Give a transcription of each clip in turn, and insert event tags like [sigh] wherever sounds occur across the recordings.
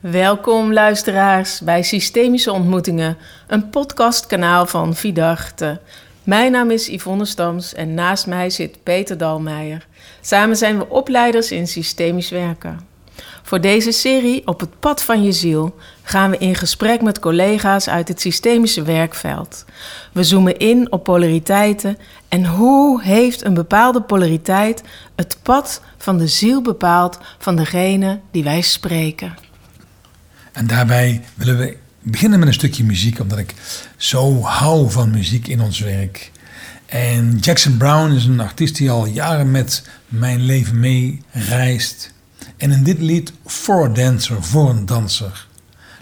Welkom luisteraars bij Systemische Ontmoetingen, een podcastkanaal van Vidarte. Mijn naam is Yvonne Stams en naast mij zit Peter Dalmeijer. Samen zijn we opleiders in systemisch werken. Voor deze serie Op het pad van je ziel gaan we in gesprek met collega's uit het systemische werkveld. We zoomen in op polariteiten en hoe heeft een bepaalde polariteit het pad van de ziel bepaald van degene die wij spreken. En daarbij willen we beginnen met een stukje muziek, omdat ik zo hou van muziek in ons werk. En Jackson Brown is een artiest die al jaren met mijn leven mee reist. En in dit lied, For a Dancer, voor een danser,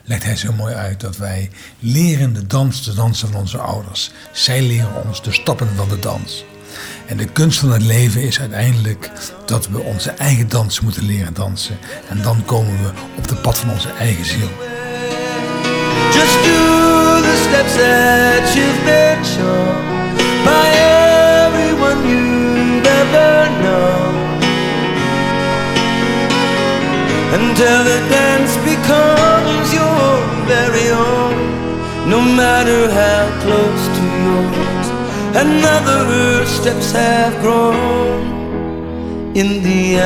legt hij zo mooi uit dat wij leren de dans te dansen van onze ouders. Zij leren ons de stappen van de dans. En de kunst van het leven is uiteindelijk dat we onze eigen dans moeten leren dansen. En dan komen we op de pad van onze eigen ziel. Just do the steps that you've been shown by everyone you've ever known. Until the dance becomes your very own, no matter how close to yours another steps grown. In the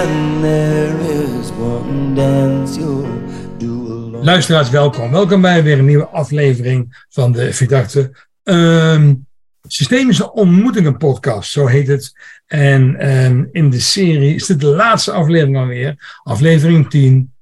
one dance do alone. Luisteraars, welkom. Welkom bij weer een nieuwe aflevering van de Vidarte ehm, Systemische Ontmoetingen podcast, zo heet het. En ehm, in de serie is dit de laatste aflevering alweer, aflevering 10,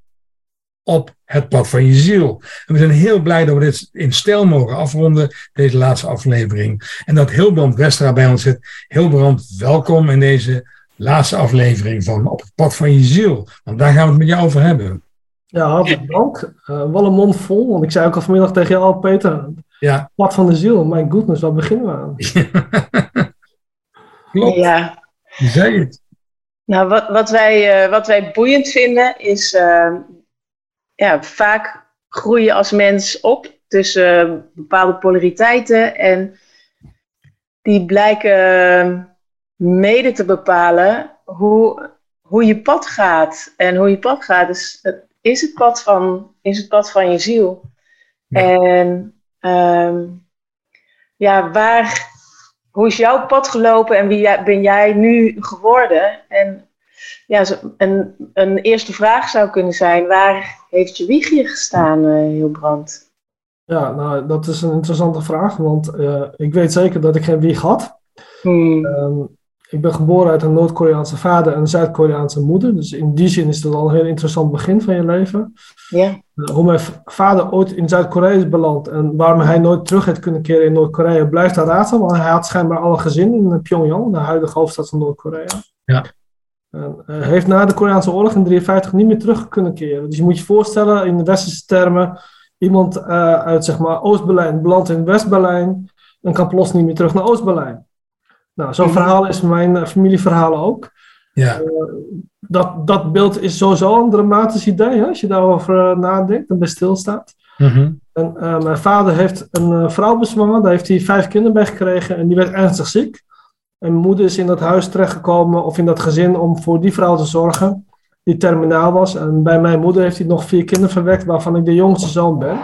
op het pad van je ziel. En we zijn heel blij dat we dit in stijl mogen afronden, deze laatste aflevering. En dat Hilbrand Westra bij ons zit. Hilbrand, welkom in deze laatste aflevering van Op het pad van je ziel. Want daar gaan we het met jou over hebben. Ja, hartelijk dank. Uh, wel een mond vol, want ik zei ook al vanmiddag tegen jou, al, Peter, Ja, pad van de ziel, my goodness, waar beginnen we aan? [laughs] klopt. Ja, Je zei het. nou wat, wat, wij, eh, wat wij boeiend vinden is eh, ja, vaak groeien als mens op tussen eh, bepaalde polariteiten en die blijken mede te bepalen hoe, hoe je pad gaat. En hoe je pad gaat is, het- is, het, pad van, is het pad van je ziel. Ja. En ehm, ja, waar, hoe is jouw pad gelopen en wie ben jij nu geworden? En ja, een, een eerste vraag zou kunnen zijn: waar heeft je wiegje gestaan, eh Hilbrand? Ja, nou, dat is een interessante vraag, want eh, ik weet zeker dat ik geen wieg had. Hmm. Ehm, ik ben geboren uit een Noord-Koreaanse vader en een Zuid-Koreaanse moeder, dus in die zin is dat al een heel interessant begin van je leven. Ja. Eh, hoe mijn vader ooit in Zuid-Korea is beland en waarom hij nooit terug heeft kunnen keren in Noord-Korea, blijft een raadsel, want hij had schijnbaar al een gezin in Pyongyang, de huidige hoofdstad van Noord-Korea. Ja. En, eh, hij heeft na de Koreaanse oorlog in 1953 niet meer terug kunnen keren. Dus je moet je voorstellen, in de westerse termen, iemand eh, uit zeg maar, Oost-Berlijn belandt in West-Berlijn en kan plots niet meer terug naar Oost-Berlijn. Nou, zo'n verhaal is mijn eh, familieverhaal ook. Ja, Dat, dat beeld is sowieso een dramatisch idee, hè, als je daarover eh, nadenkt en bij stilstaat. Mhm. En, eh, mijn vader heeft een eh, vrouw bezwangen, daar heeft hij vijf kinderen bij gekregen en die werd ernstig ziek. En mijn moeder is in dat huis terechtgekomen, of in dat gezin, om voor die vrouw te zorgen, die terminaal was. En bij mijn moeder heeft hij nog vier kinderen verwekt, waarvan ik de jongste zoon ben.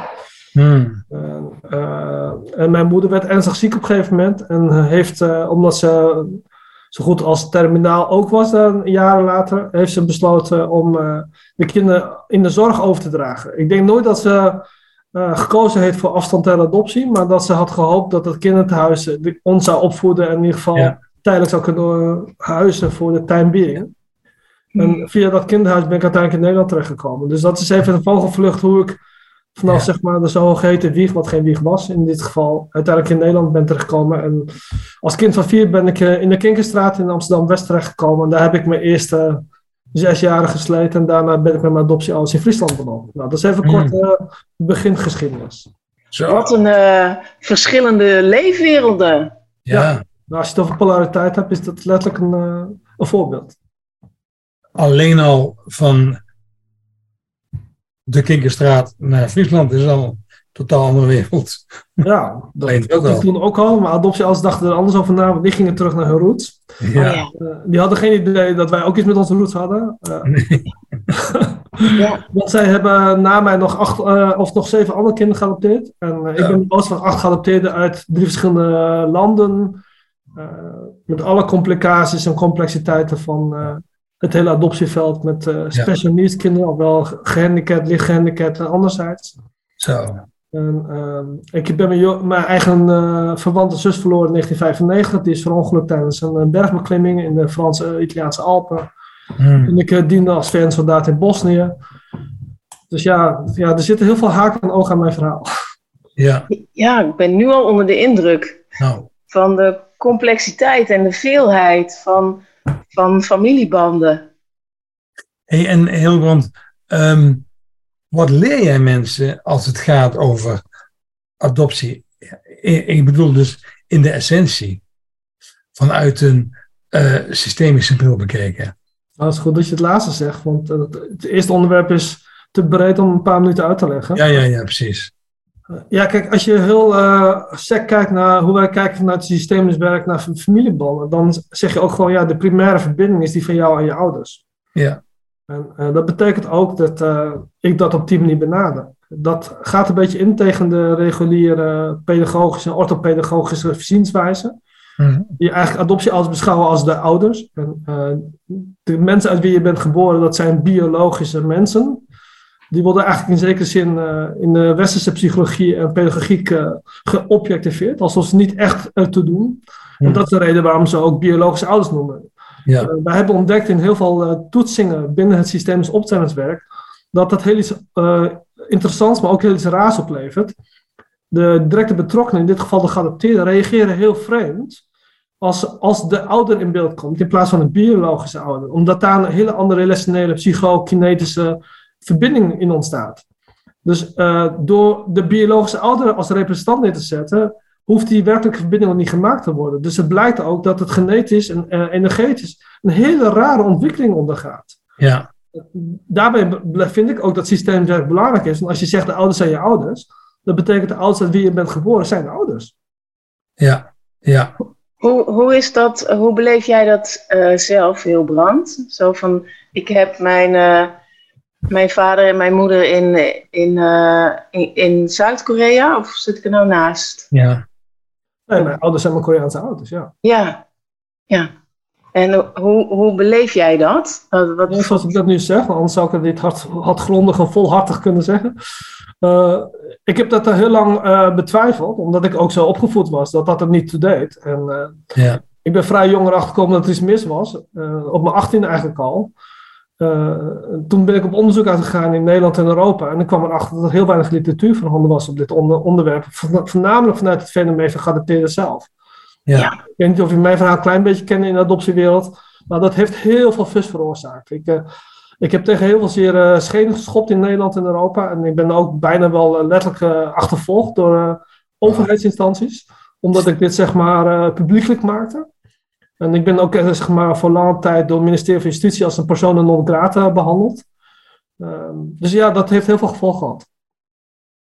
Hmm. En, eh, en mijn moeder werd ernstig ziek op een gegeven moment. En heeft, eh, omdat ze zo goed als terminaal ook was, dan jaren later, heeft ze besloten om eh, de kinderen in de zorg over te dragen. Ik denk nooit dat ze eh, gekozen heeft voor afstand ter adoptie, maar dat ze had gehoopt dat het kinderthuis eh, ons zou opvoeden en in ieder geval Ja. Tijdelijk zou kunnen eh, huizen voor de time being. En via dat kinderhuis ben ik uiteindelijk in Nederland terechtgekomen. Dus dat is even een vogelvlucht hoe ik vanaf Ja. zeg maar de zogeheten wieg, wat geen wieg was in dit geval, uiteindelijk in Nederland ben terechtgekomen. En als kind van vier ben ik eh, in de Kinkerstraat in Amsterdam-West terechtgekomen. En daar heb ik mijn eerste zes jaren gesleten. En daarna ben ik met mijn adoptieouders in Friesland beland. Nou, dat is even Mm. kort eh begingeschiedenis. Zo. Wat een eh, verschillende leefwerelden. Ja. Nou, als je het over polariteit hebt, is dat letterlijk een, eh, een voorbeeld. Alleen al van de Kinkerstraat naar Friesland is al een totaal andere wereld. Ja, [laughs] dat wel. toen ook al. Maar adoptieouders dachten er anders over na, want die gingen terug naar hun roots. Ja. Oh, ja. Eh, die hadden geen idee dat wij ook iets met onze roots hadden. Eh, [laughs] Ja. [laughs] Want zij hebben na mij nog acht of nog zeven andere kinderen geadopteerd. En ik Ja. ben de oudste van acht geadopteerden uit drie verschillende landen. Eh, met alle complicaties en complexiteiten van eh, het hele adoptieveld. Met eh, special needs kinderen, ofwel gehandicapt, licht gehandicapt en anderzijds. Zo. En, ehm, ik ben mijn, mijn eigen eh verwante zus verloren in 1995. Die is verongelukt tijdens een bergbeklimming in de Franse-Italiaanse Alpen. Hmm. En ik diende als VN-soldaat in Bosnië. Dus ja, ja, er zitten heel veel haken en ogen aan mijn verhaal. Ja, ja, ik ben nu al onder de indruk nou. van de complexiteit en de veelheid van, van familiebanden. Hey, en Hilbrand, ehm, wat leer jij mensen als het gaat over adoptie? Ik, bedoel dus in de essentie, vanuit een eh, systemische bril bekeken. Nou, het is goed dat je het laatste zegt, want het, het eerste onderwerp is te breed om een paar minuten uit te leggen. Ja, ja, ja, precies. Ja, kijk, als je heel eh sec kijkt naar hoe wij kijken vanuit het systemisch werk naar familiebanden, dan zeg je ook gewoon, ja, de primaire verbinding is die van jou en je ouders. Ja, En eh, dat betekent ook dat eh, ik dat op die manier benader. Dat gaat een beetje in tegen de reguliere pedagogische en orthopedagogische zienswijze. Mhm. Die eigenlijk adoptieouders beschouwen als de ouders. En, de mensen uit wie je bent geboren, dat zijn biologische mensen. Die worden eigenlijk in zekere zin eh, in de westerse psychologie en pedagogiek eh, geobjectiveerd. Alsof ze niet echt ertoe doen. En dat is de reden waarom ze ook biologische ouders noemen. ja, Uh, wij hebben ontdekt in heel veel toetsingen binnen het systemisch opstellingswerk dat dat heel iets interessants, maar ook heel iets raars oplevert. De directe betrokkenen, in dit geval de geadopteerden, reageren heel vreemd als, als de ouder in beeld komt in plaats van een biologische ouder. Omdat daar een hele andere relationele, psychokinetische verbinding in ontstaat. Dus uh, door de biologische ouder als representant neer te zetten, hoeft die werkelijke verbinding nog niet gemaakt te worden. Dus het blijkt ook dat het genetisch en uh, energetisch een hele rare ontwikkeling ondergaat. ja, Daarbij vind ik ook dat systeemwerk belangrijk is. Want als je zegt de ouders zijn je ouders, dat betekent de ouders uit wie je bent geboren zijn de ouders. ja, ja. Hoe, hoe is dat, hoe beleef jij dat uh, zelf, heel brand? Zo van, ik heb mijn, uh, mijn vader en mijn moeder in, in, uh, in, in Zuid-Korea, of zit ik er nou naast? Ja. Nee, mijn ouders zijn mijn Koreaanse ouders, ja. Ja, ja. En hoe, hoe beleef jij dat? Wat, wat... Ja, zoals ik dat nu zeg, anders zou ik dit hard, hardgrondig en volhartig kunnen zeggen. Uh, ik heb dat heel lang uh, betwijfeld, omdat ik ook zo opgevoed was dat dat er niet toe deed. En, uh, ja. Ik ben vrij jong erachter gekomen dat er iets mis was, op mijn achttiende eigenlijk al. Toen ben ik op onderzoek uitgegaan in Nederland en Europa. En ik kwam erachter dat er heel weinig literatuur voorhanden was op dit onder, onderwerp. Voornamelijk vanuit het fenomeen van geadopteerden zelf. Ja. Ik weet niet of je mijn verhaal een klein beetje kent in de adoptiewereld. Maar dat heeft heel veel fus veroorzaakt. Ik, uh, ik heb tegen heel veel zeer uh, schenen geschopt in Nederland en Europa. En ik ben ook bijna wel uh, letterlijk achtervolgd door overheidsinstanties. Omdat ik dit zeg maar publiekelijk maakte. En ik ben ook zeg maar, voor lange tijd door het ministerie van Justitie als een persoon non grata behandeld. dus ja, dat heeft heel veel gevolgen gehad.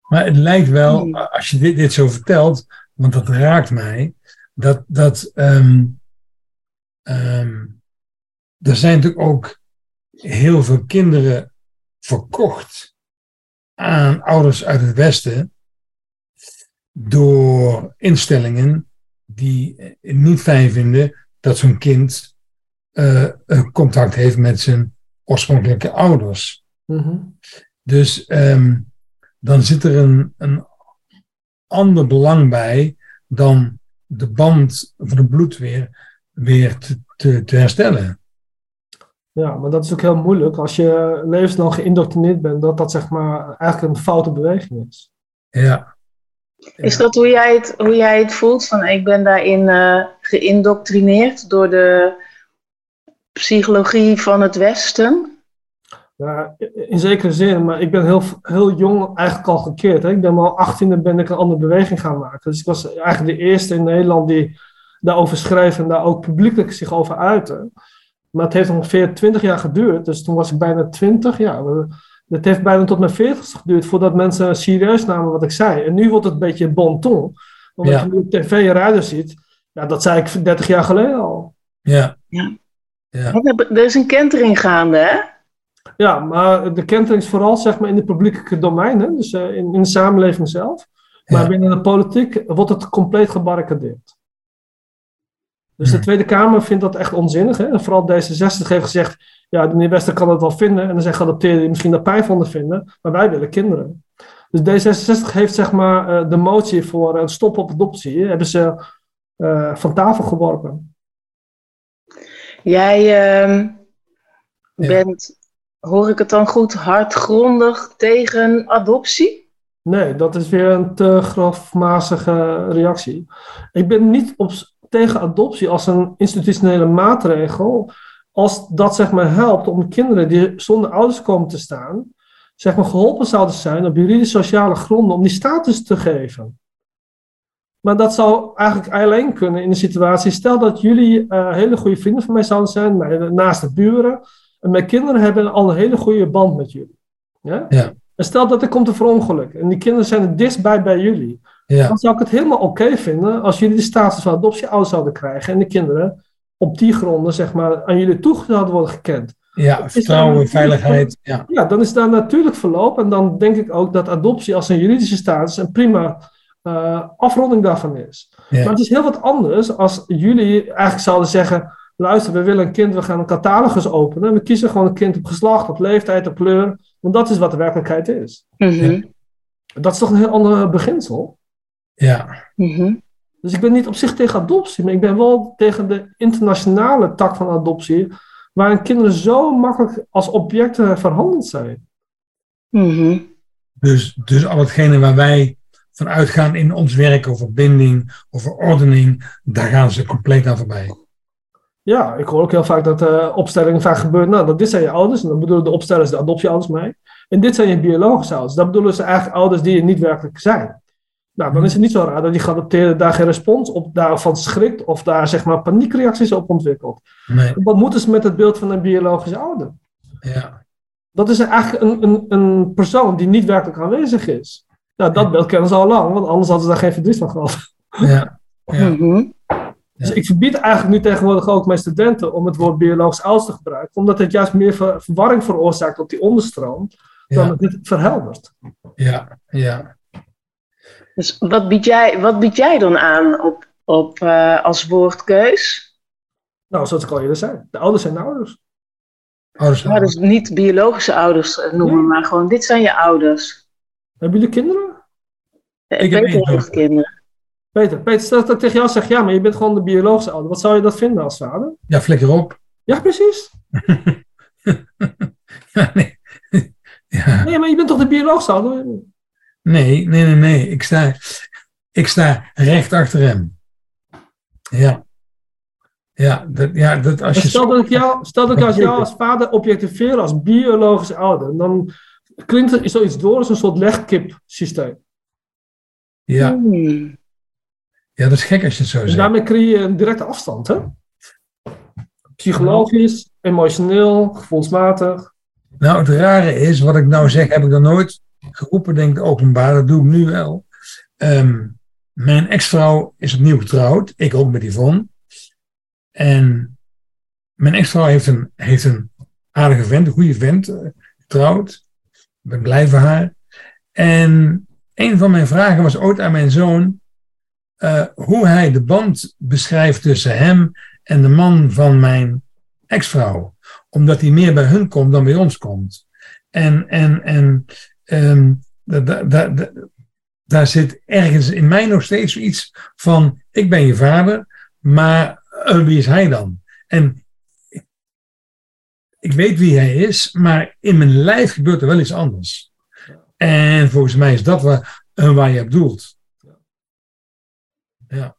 Maar het lijkt wel, als je dit, dit zo vertelt, want dat raakt mij, dat, dat um, um, er zijn natuurlijk ook heel veel kinderen verkocht aan ouders uit het Westen door instellingen die niet fijn vinden dat zo'n kind uh, contact heeft met zijn oorspronkelijke ouders. Mm -hmm. Dus um, dan zit er een, een ander belang bij dan de band van het bloed weer, weer te, te, te, herstellen. Ja, maar dat is ook heel moeilijk als je levenslang geïndoctrineerd bent, dat dat zeg maar eigenlijk een foute beweging is. Ja. Is dat hoe jij het, hoe jij het voelt? Van ik ben daarin uh, geïndoctrineerd door de psychologie van het Westen? Ja, in zekere zin, maar ik ben heel, heel jong eigenlijk al gekeerd. Hè? Ik ben al 18e ben ik een andere beweging gaan maken. Dus ik was eigenlijk de eerste in Nederland die daarover schreef en daar ook publiekelijk zich over uitte. Maar het heeft ongeveer 20 jaar geduurd, dus toen was ik bijna 20. Ja, het heeft bijna tot mijn 40 geduurd voordat mensen serieus namen wat ik zei. En nu wordt het een beetje bon ton. Omdat ja. je nu op tv en radio ziet, ja, dat zei ik 30 jaar geleden al. Ja. ja. ja. Er is een kentering gaande, hè? Ja, maar de kentering is vooral zeg maar, in het publieke domein, hè? dus uh, in, in de samenleving zelf. Maar Ja. binnen de politiek wordt het compleet gebarricadeerd. Dus de. Tweede Kamer vindt dat echt onzinnig. Hè? En vooral D66 heeft gezegd, ja, de meneer Wester kan het wel vinden. En dan zijn geadopteerden die misschien daar pijn van vinden. Maar wij willen kinderen. Dus D66 heeft zeg maar eh, de motie voor een stop op adoptie, hebben ze eh, van tafel geworpen. Jij ehm, Ja. bent, hoor ik het dan goed, hardgrondig tegen adoptie? Nee, dat is weer een te grafmazige reactie. Ik ben niet op, tegen adoptie als een institutionele maatregel, als dat zeg maar helpt om kinderen die zonder ouders komen te staan, zeg maar geholpen zouden zijn op juridisch sociale gronden om die status te geven. Maar dat zou eigenlijk alleen kunnen in een situatie, stel dat jullie eh, hele goede vrienden van mij zouden zijn, mijn naaste buren, en mijn kinderen hebben al een hele goede band met jullie. Ja? Ja. En stel dat er komt een verongeluk en die kinderen zijn het dichtstbij bij jullie. Ja, Dan zou ik het helemaal oké vinden als jullie de status van adoptieouders zouden krijgen en de kinderen op die gronden zeg maar, aan jullie toe zouden worden gekend. ja vertrouwen, veiligheid. Ja, Ja, dan is daar natuurlijk verloop en dan denk ik ook dat adoptie als een juridische status een prima eh, afronding daarvan is. ja. Maar het is heel wat anders als jullie eigenlijk zouden zeggen: luister, we willen een kind, we gaan een catalogus openen. We kiezen gewoon een kind op geslacht, op leeftijd, op kleur. Want dat is wat de werkelijkheid is. Mhm, Dat is toch een heel ander beginsel. ja. mhm. Dus ik ben niet op zich tegen adoptie, maar ik ben wel tegen de internationale tak van adoptie, waarin kinderen zo makkelijk als objecten verhandeld zijn. Mhm. Dus, dus al hetgene waar wij van uitgaan in ons werk over binding, over ordening, daar gaan ze compleet aan voorbij. Ja, ik hoor ook heel vaak dat eh, opstellingen vaak gebeuren. Nou, dat dit zijn je ouders, en dan bedoelen de opstellers de adoptieouders mee. En dit zijn je biologische ouders. Dat bedoelen ze eigenlijk ouders die er niet werkelijk zijn. Nou, dan is het niet zo raar dat die geadopteerde daar geen respons op daarvan schrikt of daar zeg maar paniekreacties op ontwikkelt. Nee, Wat moeten ze met het beeld van een biologische ouder? ja, Dat is eigenlijk een, een, een persoon die niet werkelijk aanwezig is. Nou, dat beeld kennen ze al lang, want anders hadden ze daar geen verdriet van gehad. [laughs] ja, ja. Dus ik verbied eigenlijk nu tegenwoordig ook mijn studenten om het woord biologisch ouders te gebruiken, omdat het juist meer ver- verwarring veroorzaakt op die onderstroom, dan ja, het dit verheldert. ja, ja. Dus wat bied jij, wat bied jij dan aan op, op, eh, als woordkeus? Nou, zoals ik al eerder zei, de ouders zijn de ouders. Ouders, Maar dus niet biologische ouders eh, noemen, Nee. maar gewoon dit zijn je ouders. Hebben jullie kinderen? Ik heb Peter één heeft kinderen. Peter, Peter, stel dat ik tegen jou zeg, ja, maar je bent gewoon de biologische ouder. Wat zou je dat vinden als vader? Ja, flikker op. Ja, precies. [laughs] Ja, nee. Ja. Nee, maar je bent toch de biologische ouder? Nee, nee, nee, nee. Ik sta, ik sta recht achter hem. Ja. Ja, dat, ja, dat als je... stel dat ik jou, stel dat ik als [laughs] jou als vader objectiveer als biologische ouder, dan klinkt er zoiets door als een soort legkip systeem. Ja, Hmm. ja, dat is gek als je het zo En zegt. daarmee creëer je een directe afstand, hè? Psychologisch, emotioneel, gevoelsmatig. Nou, het rare is, wat ik nou zeg, heb ik dan nooit geroepen, denk ik, openbaar. Dat doe ik nu wel. Ehm, mijn ex-vrouw is opnieuw getrouwd. Ik ook met Yvonne. En mijn ex-vrouw heeft een, heeft een aardige vent, een goede vent, eh, getrouwd. Ik ben blij voor haar. En een van mijn vragen was ooit aan mijn zoon eh, hoe hij de band beschrijft tussen hem en de man van mijn ex-vrouw omdat hij meer bij hun komt dan bij ons komt. En, en, en ehm, da- da- da- da- daar zit ergens in mij nog steeds iets van: ik ben je vader, maar eh, wie is hij dan? En ik weet wie hij is, maar in mijn lijf gebeurt er wel iets anders. En volgens mij is dat waar, eh, waar je op doelt. Ja,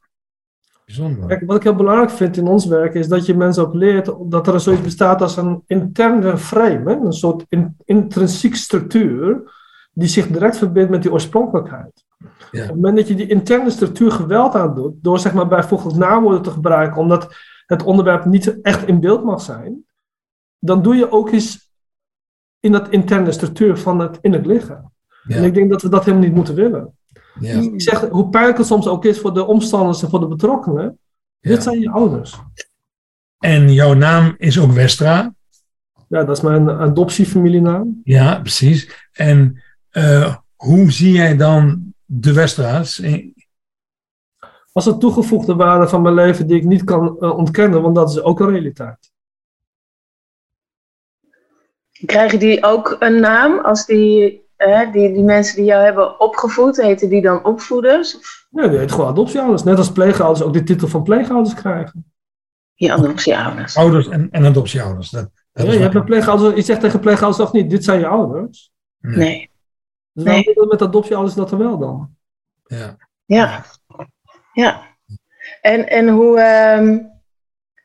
bijzonder. Kijk, wat ik heel belangrijk vind in ons werk is dat je mensen ook leert dat er zoiets bestaat als een interne frame, hè? een soort in- intrinsiek structuur die zich direct verbindt met die oorspronkelijkheid. Ja. Op het moment dat je die interne structuur geweld aandoet, door zeg maar bijvoorbeeld naamwoorden te gebruiken, omdat het onderwerp niet echt in beeld mag zijn, dan doe je ook iets in dat interne structuur van het innerlijk lichaam. En Ja, ik denk dat we dat helemaal niet moeten willen. ja, Ik zeg, hoe pijnlijk het soms ook is voor de omstanders en voor de betrokkenen, ja. dit zijn je ouders. En jouw naam is ook Westra. Ja, dat is mijn adoptiefamilienaam. Ja, precies. En eh, hoe zie jij dan de Westeraars? Als een toegevoegde waarde van mijn leven die ik niet kan eh, ontkennen, want dat is ook een realiteit. Krijgen die ook een naam als die, die, die mensen die jou hebben opgevoed, heten die dan opvoeders? Nee, die heet gewoon adoptieouders. Net als pleegouders ook de titel van pleegouders krijgen. Ja, adoptieouders. Ouders en, en adoptieouders. Dat, dat ja, je, hebt een pleegouders, je zegt tegen pleegouders toch niet, dit zijn je ouders? Nee. nee. Dus waarom nee. met adoptieouders dat er wel dan? Ja. Ja. Ja. En, en hoe, um,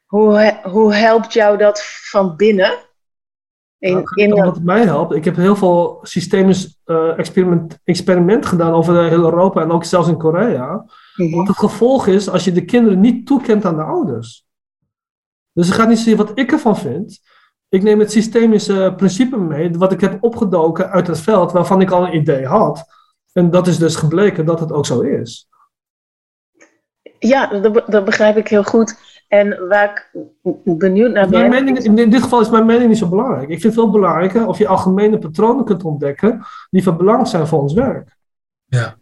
hoe, hoe helpt jou dat van binnen? In, nou, in wat mij helpt, ik heb heel veel systemisch uh, experiment, experiment gedaan over heel Europa en ook zelfs in Korea. Mm Wat het gevolg is als je de kinderen niet toekent aan de ouders. Dus het gaat niet zozeer wat ik ervan vind. Ik neem het systemische principe mee, wat ik heb opgedoken uit het veld, waarvan ik al een idee had. En dat is dus gebleken dat het ook zo is. Ja, dat, dat begrijp ik heel goed. En waar ik benieuwd naar ben. Mening, in dit geval is mijn mening niet zo belangrijk. Ik vind het veel belangrijker of je algemene patronen kunt ontdekken die van belang zijn voor ons werk. Ja.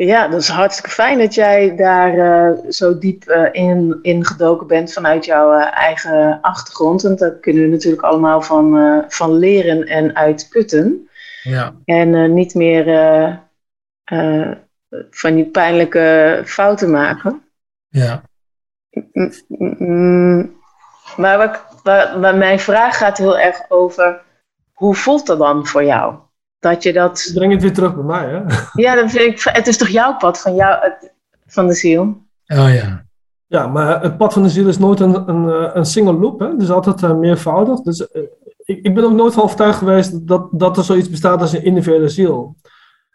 Ja, dat is hartstikke fijn dat jij daar uh, zo diep uh, in, in gedoken bent vanuit jouw uh, eigen achtergrond. Want daar kunnen we natuurlijk allemaal van, van leren en uitputten. Ja. En niet meer van die pijnlijke fouten maken. Ja. Maar mijn vraag gaat heel erg over, hoe voelt dat dan voor jou? Dat je dat... Breng het weer terug bij mij, hè? [laughs] Ja, dat vind ik, het is toch jouw pad van, jou, van de ziel? Oh ja. Ja, maar het pad van de ziel is nooit een, een, een single loop, hè? Het is altijd uh, meervoudig. Dus uh, ik, ik ben ook nooit van overtuigd geweest dat, dat er zoiets bestaat als een individuele ziel.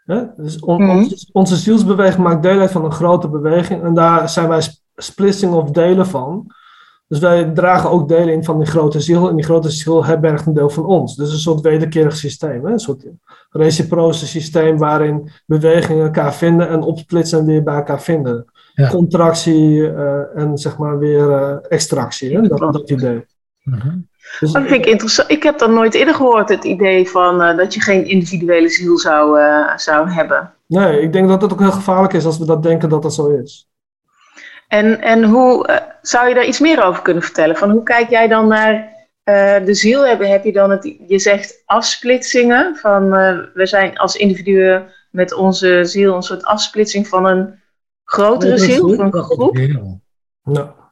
Hè? Dus on, mm -hmm. onze, onze zielsbeweging maakt deel uit van een grote beweging en daar zijn wij splitsing of delen van. Dus wij dragen ook delen in van die grote ziel. En die grote ziel herbergt een deel van ons. Dus een soort wederkerig systeem. Hè? Een soort reciproce systeem waarin bewegingen elkaar vinden en opsplitsen en weer bij elkaar vinden. Ja. Contractie uh, en zeg maar weer uh, extractie. Hè? Dat, dat idee. Dus, dat vind ik interessant. Ik heb dat nooit eerder gehoord, het idee van uh, dat je geen individuele ziel zou, zou hebben. Nee, ik denk dat het ook heel gevaarlijk is als we dat denken dat dat zo is. En, en hoe uh, zou je daar iets meer over kunnen vertellen? Van hoe kijk jij dan naar uh, de ziel? Heb, heb je dan het, je zegt afsplitsingen, van uh, we zijn als individuen met onze ziel een soort afsplitsing van een grotere ziel, van een groep? Ja.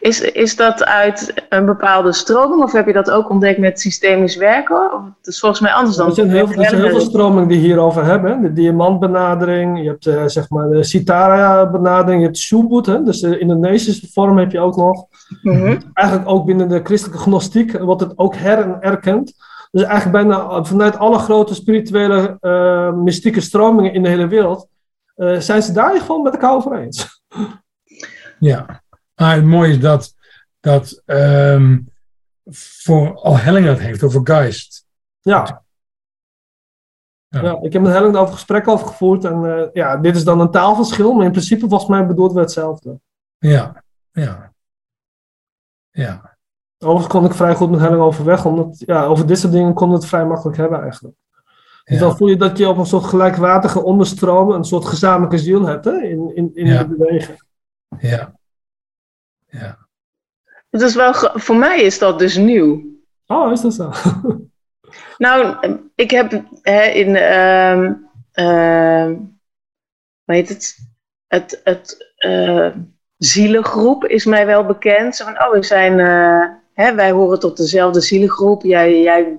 Is, is dat uit een bepaalde stroming of heb je dat ook ontdekt met systemisch werken? Of, het is volgens mij anders dan. Er zijn heel, er zijn heel veel stromingen die hierover hebben. De diamantbenadering, je hebt uh, zeg maar de Sitara-benadering, je hebt Shubut, hè? dus de Indonesische vorm heb je ook nog. Mm -hmm. Eigenlijk ook binnen de christelijke gnostiek wordt het ook her en erkend. Dus eigenlijk bijna vanuit alle grote spirituele uh, mystieke stromingen in de hele wereld uh, zijn ze daar gewoon met elkaar over eens. Ja. Maar het mooie is dat, dat um, voor al Helling dat heeft, over Geist. Ja. ja. ja ik heb met Helling over gesprek over gevoerd. En uh, ja, dit is dan een taalverschil, maar in principe volgens mij bedoelt we hetzelfde. Ja, ja. Ja. Overigens kon ik vrij goed met Helling overweg, omdat ja, over dit soort dingen kon het vrij makkelijk hebben eigenlijk. Dus ja. dan voel je dat je op een soort gelijkwaardige onderstroom een soort gezamenlijke ziel hebt hè, in, in, in ja. de beweging. Ja. Ja. Het is wel, voor mij is dat dus nieuw. Oh, is dat zo? [laughs] nou, ik heb hè, in, uh, uh, hoe heet het? Het, het uh, zielengroep is mij wel bekend. Zo van, oh, we zijn, uh, hè, wij horen tot dezelfde zielengroep. Jij, jij,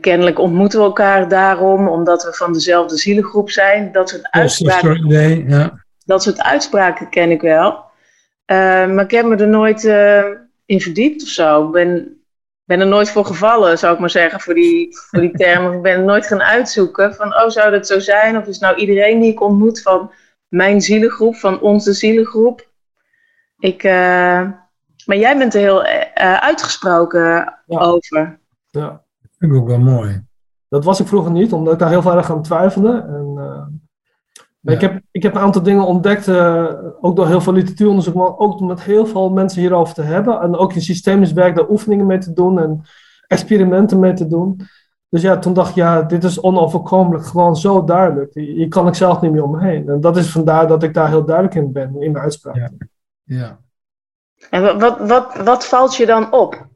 kennelijk ontmoeten we elkaar daarom, omdat we van dezelfde zielengroep zijn. Dat soort uitspraken, idee, ja. dat soort uitspraken ken ik wel. Uh, maar ik heb me er nooit uh, in verdiept of zo. Ik ben, ben er nooit voor gevallen, zou ik maar zeggen, voor die, voor die term. ik ben er nooit gaan uitzoeken van, oh, zou dat zo zijn? Of is nou iedereen die ik ontmoet van mijn zielengroep, van onze zielengroep? Ik, uh, maar jij bent er heel uitgesproken ja. over. Ja. Dat vind ik ook wel mooi. Dat was ik vroeger niet, omdat ik daar heel veel erg aan twijfelde. En, ik, heb, ik heb een aantal dingen ontdekt, eh, ook door heel veel literatuuronderzoek, maar ook door met heel veel mensen hierover te hebben. En ook in systemisch werk daar oefeningen mee te doen en experimenten mee te doen. Dus ja, toen dacht ik, ja, dit is onoverkomelijk, gewoon zo duidelijk. Hier kan ik zelf niet meer omheen. En dat is vandaar dat ik daar heel duidelijk in ben, in mijn uitspraak. Ja. ja. En wat, wat, wat, wat valt je dan op?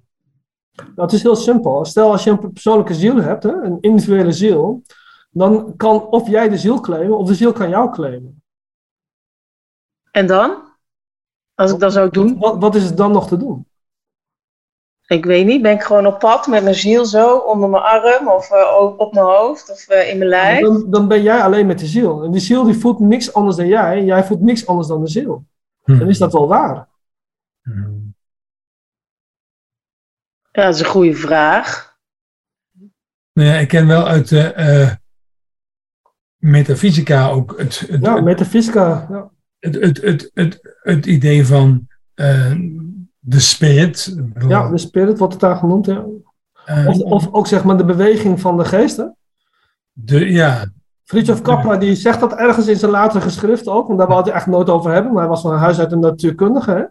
Het is heel simpel. Stel als je een persoonlijke ziel hebt, hè, een individuele ziel, dan kan of jij de ziel claimen of de ziel kan jou claimen. En dan? Als ik dat zou doen? Wat, wat is het dan nog te doen? Ik weet niet, ben ik gewoon op pad met mijn ziel zo onder mijn arm of uh, op mijn hoofd of uh, in mijn lijf? Dan, dan, ben jij alleen met de ziel. En die ziel die voelt niks anders dan jij. Jij voelt niks anders dan de ziel. Hm. Dan is dat wel waar. Hm. Ja, dat is een goede vraag. Nou ja, ik ken wel uit de uh, metafysica ook het, het, ja, metafysica. Ja. Het, het, het, het, het, idee van uh, de spirit. Ja, de spirit wordt het daar genoemd. Ja. Uh, of, of, ook zeg maar de beweging van de geesten. De, ja. Fritjof Kappa die zegt dat ergens in zijn latere geschriften ook, want daar wou hij echt nooit over hebben, maar hij was van huis uit een natuurkundige. Hè?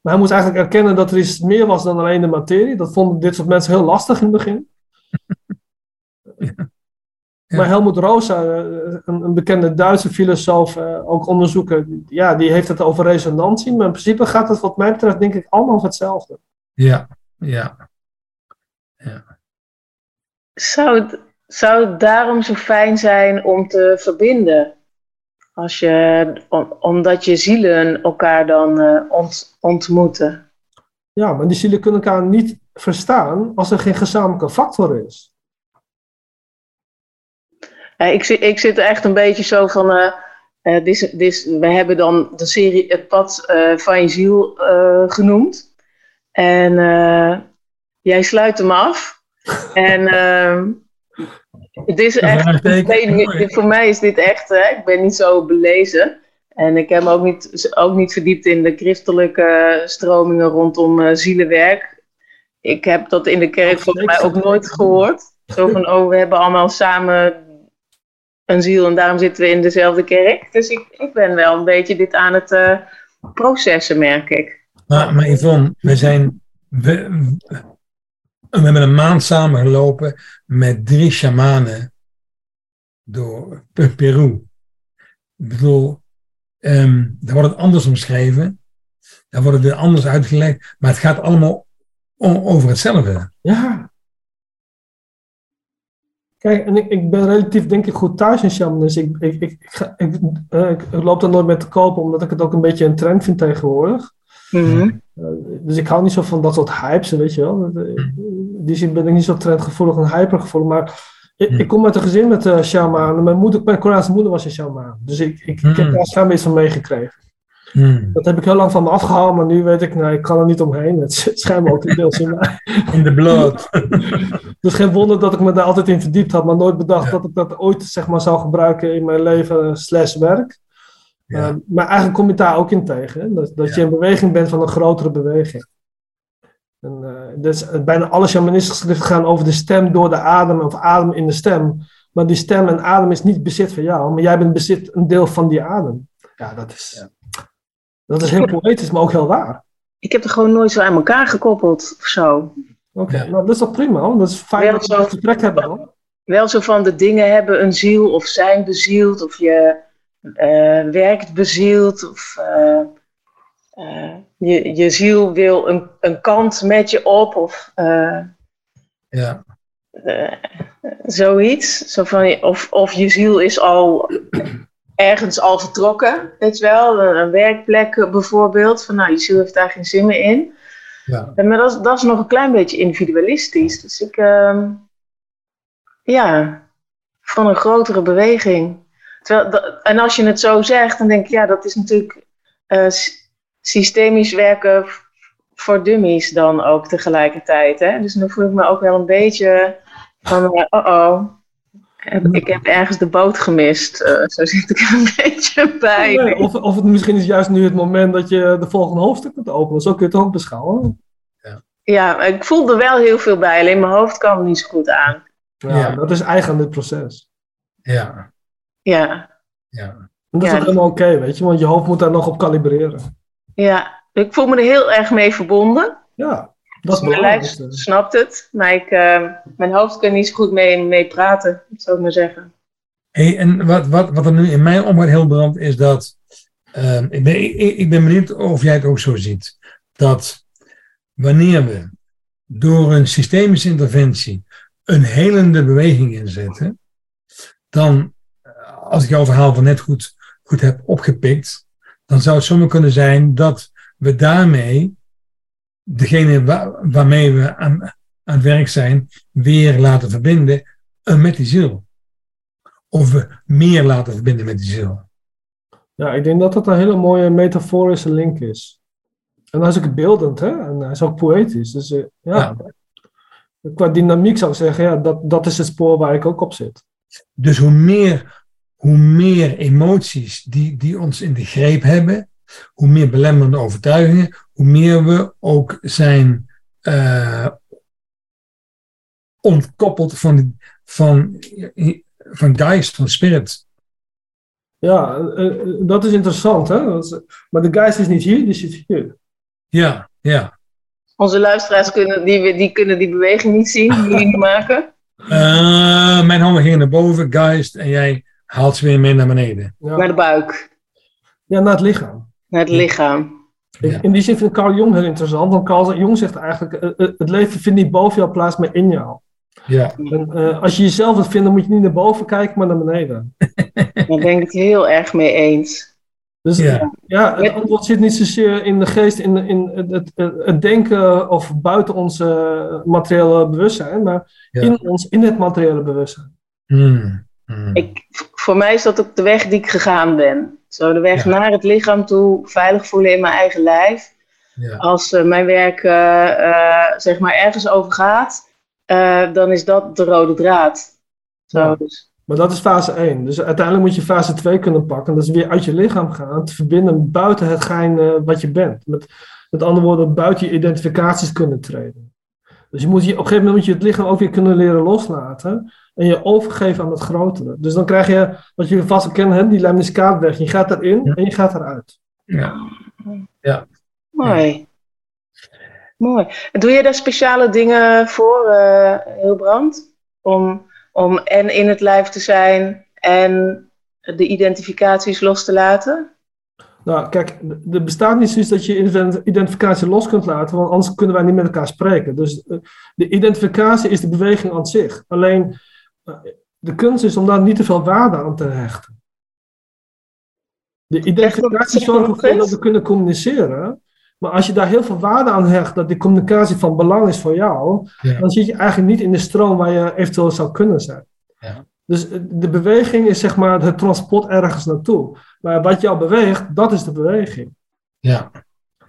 Maar hij moest eigenlijk erkennen dat er iets meer was dan alleen de materie. Dat vonden dit soort mensen heel lastig in het begin. [laughs] Ja. Ja. Maar Helmut Rosa, een, een, bekende Duitse filosoof, ook onderzoeken, ja, die heeft het over resonantie. Maar in principe gaat het wat mij betreft denk ik allemaal over hetzelfde. Ja, ja. ja. Zou, het, zou het daarom zo fijn zijn om te verbinden? Als je, om, omdat je zielen elkaar dan uh, ont, ontmoeten. Ja, maar die zielen kunnen elkaar niet verstaan als er geen gezamenlijke factor is. Uh, ik, zit, ik zit echt een beetje zo van. Uh, dit, dit, we hebben dan de serie Het Pad van je Ziel genoemd. En jij sluit hem af. en het is echt, voor mij is dit echt, hè, ik ben niet zo belezen. En ik heb me ook niet, ook niet verdiept in de christelijke stromingen rondom zielenwerk. Ik heb dat in de kerk volgens mij ook nooit gehoord. Zo van, oh, we hebben allemaal samen een ziel en daarom zitten we in dezelfde kerk. Dus ik, ik ben wel een beetje dit aan het uh, processen, merk ik. Maar, maar Yvonne, we zijn... We, we hebben een maand samen gelopen met drie shamanen door Peru. Ik bedoel, um, daar wordt het anders omschreven. Daar wordt het weer anders uitgelegd. Maar het gaat allemaal over hetzelfde. Ja. Kijk, en ik, ik ben relatief denk ik goed thuis in shamanisme. Ik, ik, ik, ik, ik, uh, ik, loop daar nooit mee te kopen, omdat ik het ook een beetje een trend vind tegenwoordig. Mm -hmm. uh, dus ik hou niet zo van dat soort hypes, weet je wel. Die zin ben ik niet zo trendgevoelig en hypergevoelig. Maar ik, ik kom uit een gezin met uh, shamanen. Mijn, moeder, mijn Koreaanse moeder was een shamaan. Dus ik, ik, ik heb Hmm. daar schijnbaar iets van meegekregen. Hmm. Dat heb ik heel lang van me afgehaald, maar nu weet ik, nou, ik kan er niet omheen. Het zit schijnbaar ook deels in mij. In de blood. [laughs] Dus geen wonder dat ik me daar altijd in verdiept had, maar nooit bedacht Ja. dat ik dat ooit zeg maar, zou gebruiken in mijn leven slash werk. Ja. Uh, maar eigenlijk kom je daar ook in tegen. Hè? Dat, dat Ja. je in beweging bent van een grotere beweging. En, uh, dus, uh, bijna alle shamanistische schriften gaan over de stem door de adem of adem in de stem. Maar die stem en adem is niet bezit van jou, maar jij bent bezit een deel van die adem. Ja, dat is. Dat is heel poëtisch, maar ook heel waar. Ik heb er gewoon nooit zo aan elkaar gekoppeld of zo. Oké, nou, dat is toch prima, hoor. dat is fijn Wel dat we zo. een gesprek hebben. Hoor. Wel zo van de dingen hebben een ziel of zijn bezield of je eh, werkt bezield of eh, eh, je, je ziel wil een, een kant met je op of Ja. zoiets. Zo van, of, of je ziel is al ergens al vertrokken, weet je wel. Een, werkplek eh, bijvoorbeeld. Van nou, je ziel heeft daar geen zin meer in. Ja. Ja, Maar dat is, dat is nog een klein beetje individualistisch. Dus ik, ehm, ja, van een grotere beweging. Terwijl, dat- en als je het zo zegt, dan denk ik, ja, dat is natuurlijk eh, systemisch werken voor dummies dan ook tegelijkertijd. Hè? Dus dan voel ik me ook wel een beetje van, eh, oh-oh, heb- ik heb ergens de boot gemist. Eh, zo zit ik er een [laughs] beetje bij. Nee, of, of het misschien is juist nu het moment dat je de volgende hoofdstuk moet openen. Zo kun je het ook beschouwen. Ja, maar ik voel er wel heel veel bij, alleen mijn hoofd kan er niet zo goed aan. Ja, Ja. Dat is eigen aan dit proces. Ja. Ja, Ja. En dat is Ja. ook helemaal oké, weet je, want je hoofd moet daar nog op kalibreren. Ja, ik voel me er heel erg mee verbonden. Ja, dat is mijn lijf belangrijk. snapt het, maar ik, eh, mijn hoofd kan niet zo goed mee, mee praten, zou ik maar zeggen. Hey, en wat, wat, wat er nu in mij omgaat heel brand is dat. ehm, ik, ben, ik, ik ben benieuwd of jij het ook zo ziet. Dat wanneer we door een systemische interventie een helende beweging inzetten. Dan, eh, als ik jouw verhaal van net goed, goed heb opgepikt. Dan zou het zomaar kunnen zijn dat we daarmee degene wa- waarmee we aan, aan het werk zijn weer laten verbinden eh, met die ziel of we meer laten verbinden met die ziel. Ja, ik denk dat dat een hele mooie metaforische link is. En hij is ook beeldend, hè? En hij is ook poëtisch. Dus eh, ja. qua dynamiek zou ik zeggen, ja, dat, dat is het spoor waar ik ook op zit. Dus hoe meer, hoe meer emoties die, die ons in de greep hebben, hoe meer belemmerende overtuigingen, hoe meer we ook zijn eh, ontkoppeld van, van, van geist, van spirit. Ja, eh, eh, dat is interessant, hè? Dat is- maar de geist is niet hier, die zit hier. Ja, ja. Onze luisteraars kunnen die, die, kunnen die beweging niet zien, die jullie maken. [laughs] Eh, mijn handen gingen naar boven, geist, en jij haalt ze weer mee naar beneden. Naar Ja, de buik, ja naar het lichaam. Naar het lichaam. Ja. In die zin vind ik Carl Jung heel interessant. Want Carl Jung zegt eigenlijk, eh, eh, het leven vindt niet boven jou plaats, maar in jou. Ja, En, eh, als je jezelf wilt vinden, moet je niet naar boven kijken, maar naar beneden. [laughs] Daar ben ik het heel erg mee eens. Dus Ja. ja, het antwoord zit niet zozeer in de geest, in, in het, het, het denken of buiten ons materiële bewustzijn, maar Ja. in ons, in het materiële bewustzijn. Hmm, hmm. Ik, voor mij is dat ook de weg die ik gegaan ben. Zo de weg Ja. naar het lichaam toe, veilig voelen in mijn eigen lijf. ja. Als eh, mijn werk eh, eh, zeg maar ergens over gaat, dan is dat de rode draad. Zo, Ja. dus. Maar dat is fase 1. Dus uiteindelijk moet je fase 2 kunnen pakken. Dat is weer uit je lichaam gaan, te verbinden buiten hetgeen wat je bent. Met, met andere woorden, buiten je identificaties kunnen treden. Dus je moet je, op een gegeven moment moet je het lichaam ook weer kunnen leren loslaten. En je overgeven aan het grotere. Dus dan krijg je, wat jullie vast wel kennen, hè, die lemniscaatweg. Je gaat erin Ja. en je gaat eruit. ja. Mooi. Mooi. En Doe je daar speciale dingen voor, eh Hilbrand? Om, om en in het lijf te zijn en de identificaties los te laten? Nou, kijk, er bestaat niet zoiets dat je ident- identificatie los kunt laten, want anders kunnen wij niet met elkaar spreken. Dus eh, de identificatie is de beweging aan zich. Alleen eh, de kunst is om daar niet te veel waarde aan te hechten. De identificatie zorgt ervoor dat we kunnen communiceren. Maar als je daar heel veel waarde aan hecht, dat die communicatie van belang is voor jou, Ja. dan zit je eigenlijk niet in de stroom waar je eventueel zou kunnen zijn. Ja. Dus eh, de beweging is zeg maar het transport ergens naartoe. Maar wat jou beweegt, dat is de beweging. ja.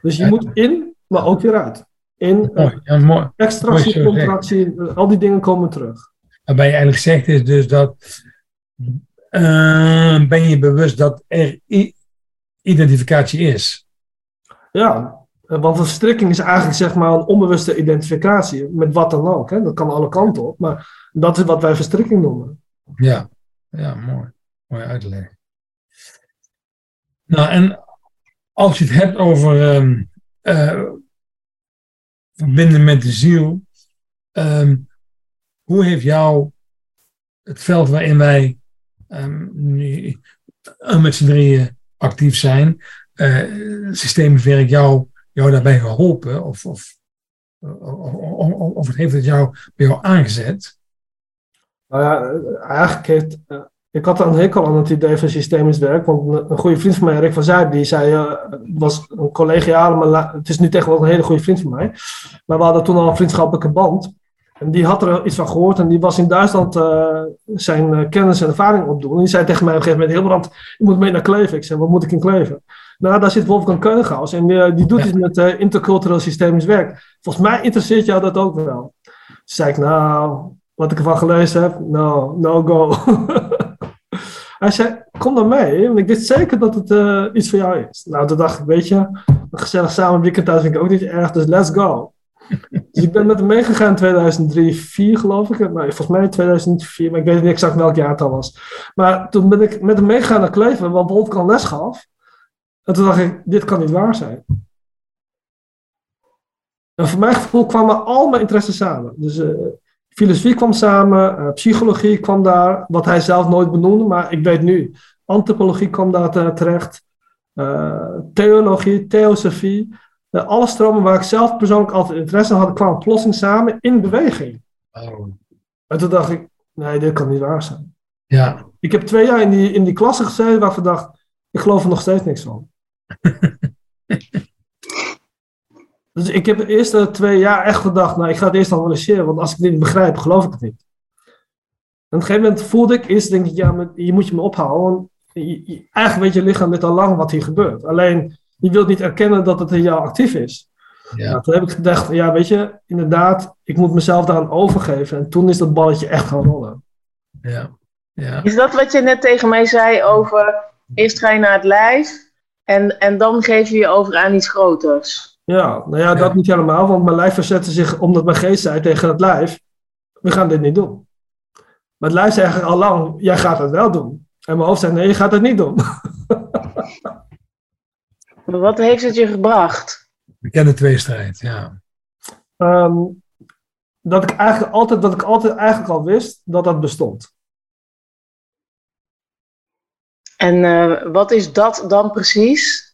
Dus je Ja. moet in, maar ook weer uit. In, Mooi. Ja, mooi. extractie, Mooi contractie, eh, al die dingen komen terug. Waarbij je eigenlijk zegt is dus dat ben je bewust dat er identificatie is. Ja, want verstrikking is eigenlijk zeg maar een onbewuste identificatie. Met wat dan ook. Hè? Dat kan alle kanten op. Maar dat is wat wij verstrikking noemen. Ja, ja mooi. Mooi uitleg. Nou, en als je het hebt over ehm, eh, verbinden met de ziel, ehm, hoe heeft jou het veld waarin wij ehm, nu eh, met z'n drieën actief zijn, werk jou, jou daarbij geholpen? Of, of, of, of, of heeft het jou bij jou aangezet? Nou ja, eigenlijk heeft. eh, ik had een hekel aan het idee van systemisch werk. Want een, goede vriend van mij, Rick van Zuid, die zei. eh, was een collegiale, maar la- het is nu tegenwoordig een hele goede vriend van mij. Maar we hadden toen al een vriendschappelijke band. En die had er iets van gehoord en die was in Duitsland eh, zijn kennis en ervaring opdoen. En die zei tegen mij op een gegeven moment: Hilbrand, je moet mee naar Kleven. Ik zei: Wat moet ik in Kleven? Nou, daar zit Wolfgang Keugenhaus en die, die doet Ja. iets met intercultureel systemisch werk. Volgens mij interesseert jou dat ook wel. Toen zei ik: Nou, wat ik ervan gelezen heb, no, no go. [laughs] Hij zei, kom dan mee, want ik wist zeker dat het eh, iets voor jou is. Nou, toen dacht ik, weet je, een gezellig samen weekend thuis vind ik ook niet erg, dus let's go. [laughs] Dus ik ben met hem meegegaan in 2003, 2004 geloof ik. Maar volgens mij 2004, maar ik weet niet exact welk jaar het al was. Maar toen ben ik met hem meegegaan naar Cleveland, waar Wolfgang les gaf. En toen dacht ik, dit kan niet waar zijn. En voor mijn gevoel kwamen al mijn interesses samen. Dus uh, filosofie kwam samen, uh, psychologie kwam daar, wat hij zelf nooit benoemde, maar ik weet nu. Antropologie kwam daar terecht, uh, theologie, theosofie. alle stromen waar ik zelf persoonlijk altijd interesse in had, kwamen plotseling samen in beweging. Oh. En toen dacht ik, nee, dit kan niet waar zijn. Ja. Ik heb twee jaar in die, in die klasse gezeten waarvan ik dacht, ik geloof er nog steeds niks van. [laughs] Dus ik heb de eerste twee jaar echt gedacht, nou, ik ga het eerst analyseren, want als ik het niet begrijp, geloof ik het niet. En op een gegeven moment voelde ik eerst, denk ik, ja, je moet je me ophouden. Want je, eigenlijk weet je lichaam dit al lang wat hier gebeurt. Alleen, je wilt niet erkennen dat het in jou actief is. Ja. Nou, toen heb ik gedacht, ja, weet je, inderdaad, ik moet mezelf daaraan overgeven. En toen is dat balletje echt gaan rollen. Ja. Ja. Is dat wat je net tegen mij zei over, eerst ga je naar het lijf en, en dan geef je je over aan iets groters? Ja, nou ja, dat niet helemaal, want mijn lijf verzette zich omdat mijn geest zei tegen het lijf: we gaan dit niet doen. Maar het lijf zei eigenlijk al lang: jij gaat het wel doen. En mijn hoofd zei: nee, je gaat het niet doen. [laughs] maar wat heeft het je gebracht? Bekende tweestrijd, ja. Um, dat ik eigenlijk altijd, dat ik altijd eigenlijk al wist dat dat bestond. En uh, wat is dat dan precies?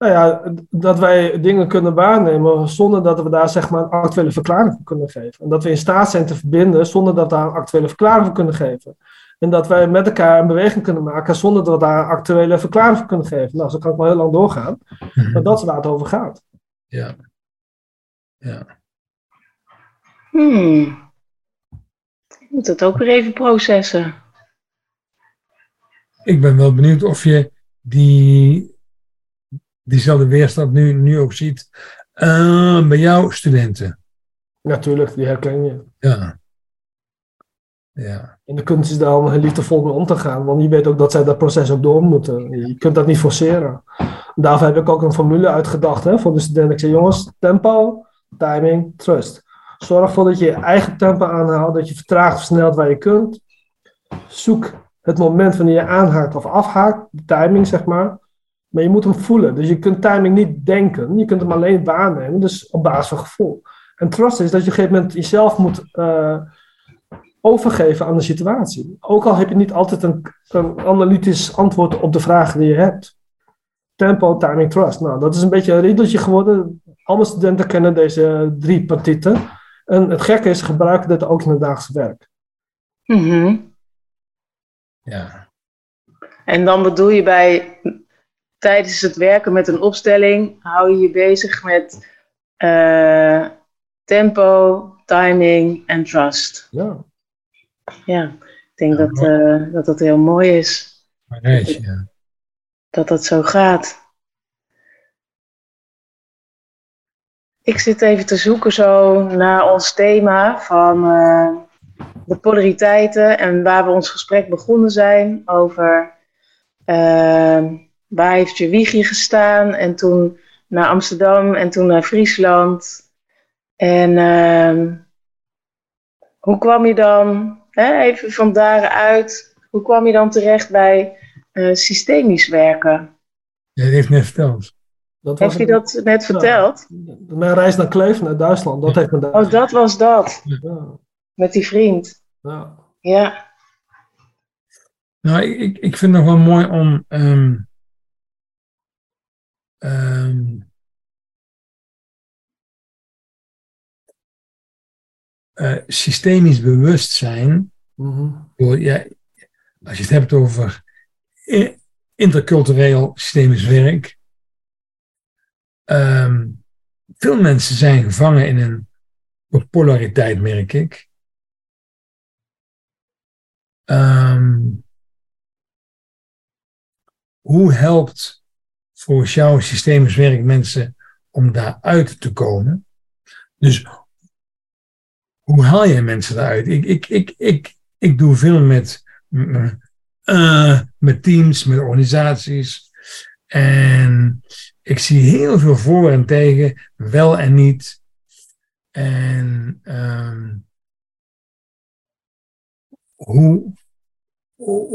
Nou ja, dat wij dingen kunnen waarnemen zonder dat we daar zeg maar een actuele verklaring voor kunnen geven. En dat we in staat zijn te verbinden zonder dat we daar een actuele verklaring voor kunnen geven. En dat wij met elkaar een beweging kunnen maken zonder dat we daar een actuele verklaring voor kunnen geven. Nou, zo kan ik wel heel lang doorgaan. Mhm. Maar dat is waar het over gaat. Ja. Ja. Hmm. Ik moet het ook weer even processen. Ik ben wel benieuwd of je die diezelfde weerstand nu, nu ook ziet uh, bij jouw studenten. Natuurlijk, die herken je. Ja. ja. En de kunst is dan liefdevol mee om te gaan, want je weet ook dat zij dat proces ook door moeten. Je kunt dat niet forceren. Daarvoor heb ik ook een formule uitgedacht hè, voor de studenten. Ik zei, jongens, tempo, timing, trust. Zorg ervoor dat je je eigen tempo aanhoudt, dat je vertraagt of versnelt waar je kunt. Zoek het moment wanneer je aanhaakt of afhaakt, de timing zeg maar. Maar je moet hem voelen. Dus je kunt timing niet denken. Je kunt hem alleen waarnemen. Dus op basis van gevoel. En trust is dat je op een gegeven moment jezelf moet uh, overgeven aan de situatie. Ook al heb je niet altijd een, een, analytisch antwoord op de vragen die je hebt. Tempo, timing, trust. Nou, dat is een beetje een riedeltje geworden. Alle studenten kennen deze drie partieten. En het gekke is, ze gebruiken dit ook in het dagelijks werk. Mm Ja. En dan bedoel je bij tijdens het werken met een opstelling hou je je bezig met uh, tempo, timing en trust. Ja. Ja, ik denk dat, uh, dat dat heel mooi is. Nee, ja. Dat dat zo gaat. Ik zit even te zoeken zo naar ons thema van uh, de polariteiten en waar we ons gesprek begonnen zijn over waar heeft je wiegje gestaan? En toen naar Amsterdam en toen naar Friesland. En uh, hoe kwam je dan, hè, even van daaruit, hoe kwam je dan terecht bij uh, systemisch werken? Ja, dat heeft net verteld. Dat heeft hij dat net verteld? mijn reis naar Kleef, naar Duitsland, dat heeft me daar. Oh, dat was dat. Ja. Met die vriend. Ja. ja. Nou, ik, ik vind het nog wel mooi om um, Um, uh, systemisch bewustzijn. Mm ja, als je het hebt over intercultureel systemisch werk. Um, veel mensen zijn gevangen in een polariteit, merk ik. Um, hoe helpt volgens jouw systemisch werk mensen om daaruit te komen. Dus hoe haal je mensen eruit? Ik, ik, ik, ik, ik doe veel met, uh, met teams, met organisaties. En ik zie heel veel voor en tegen, wel en niet. En ehm, hoe,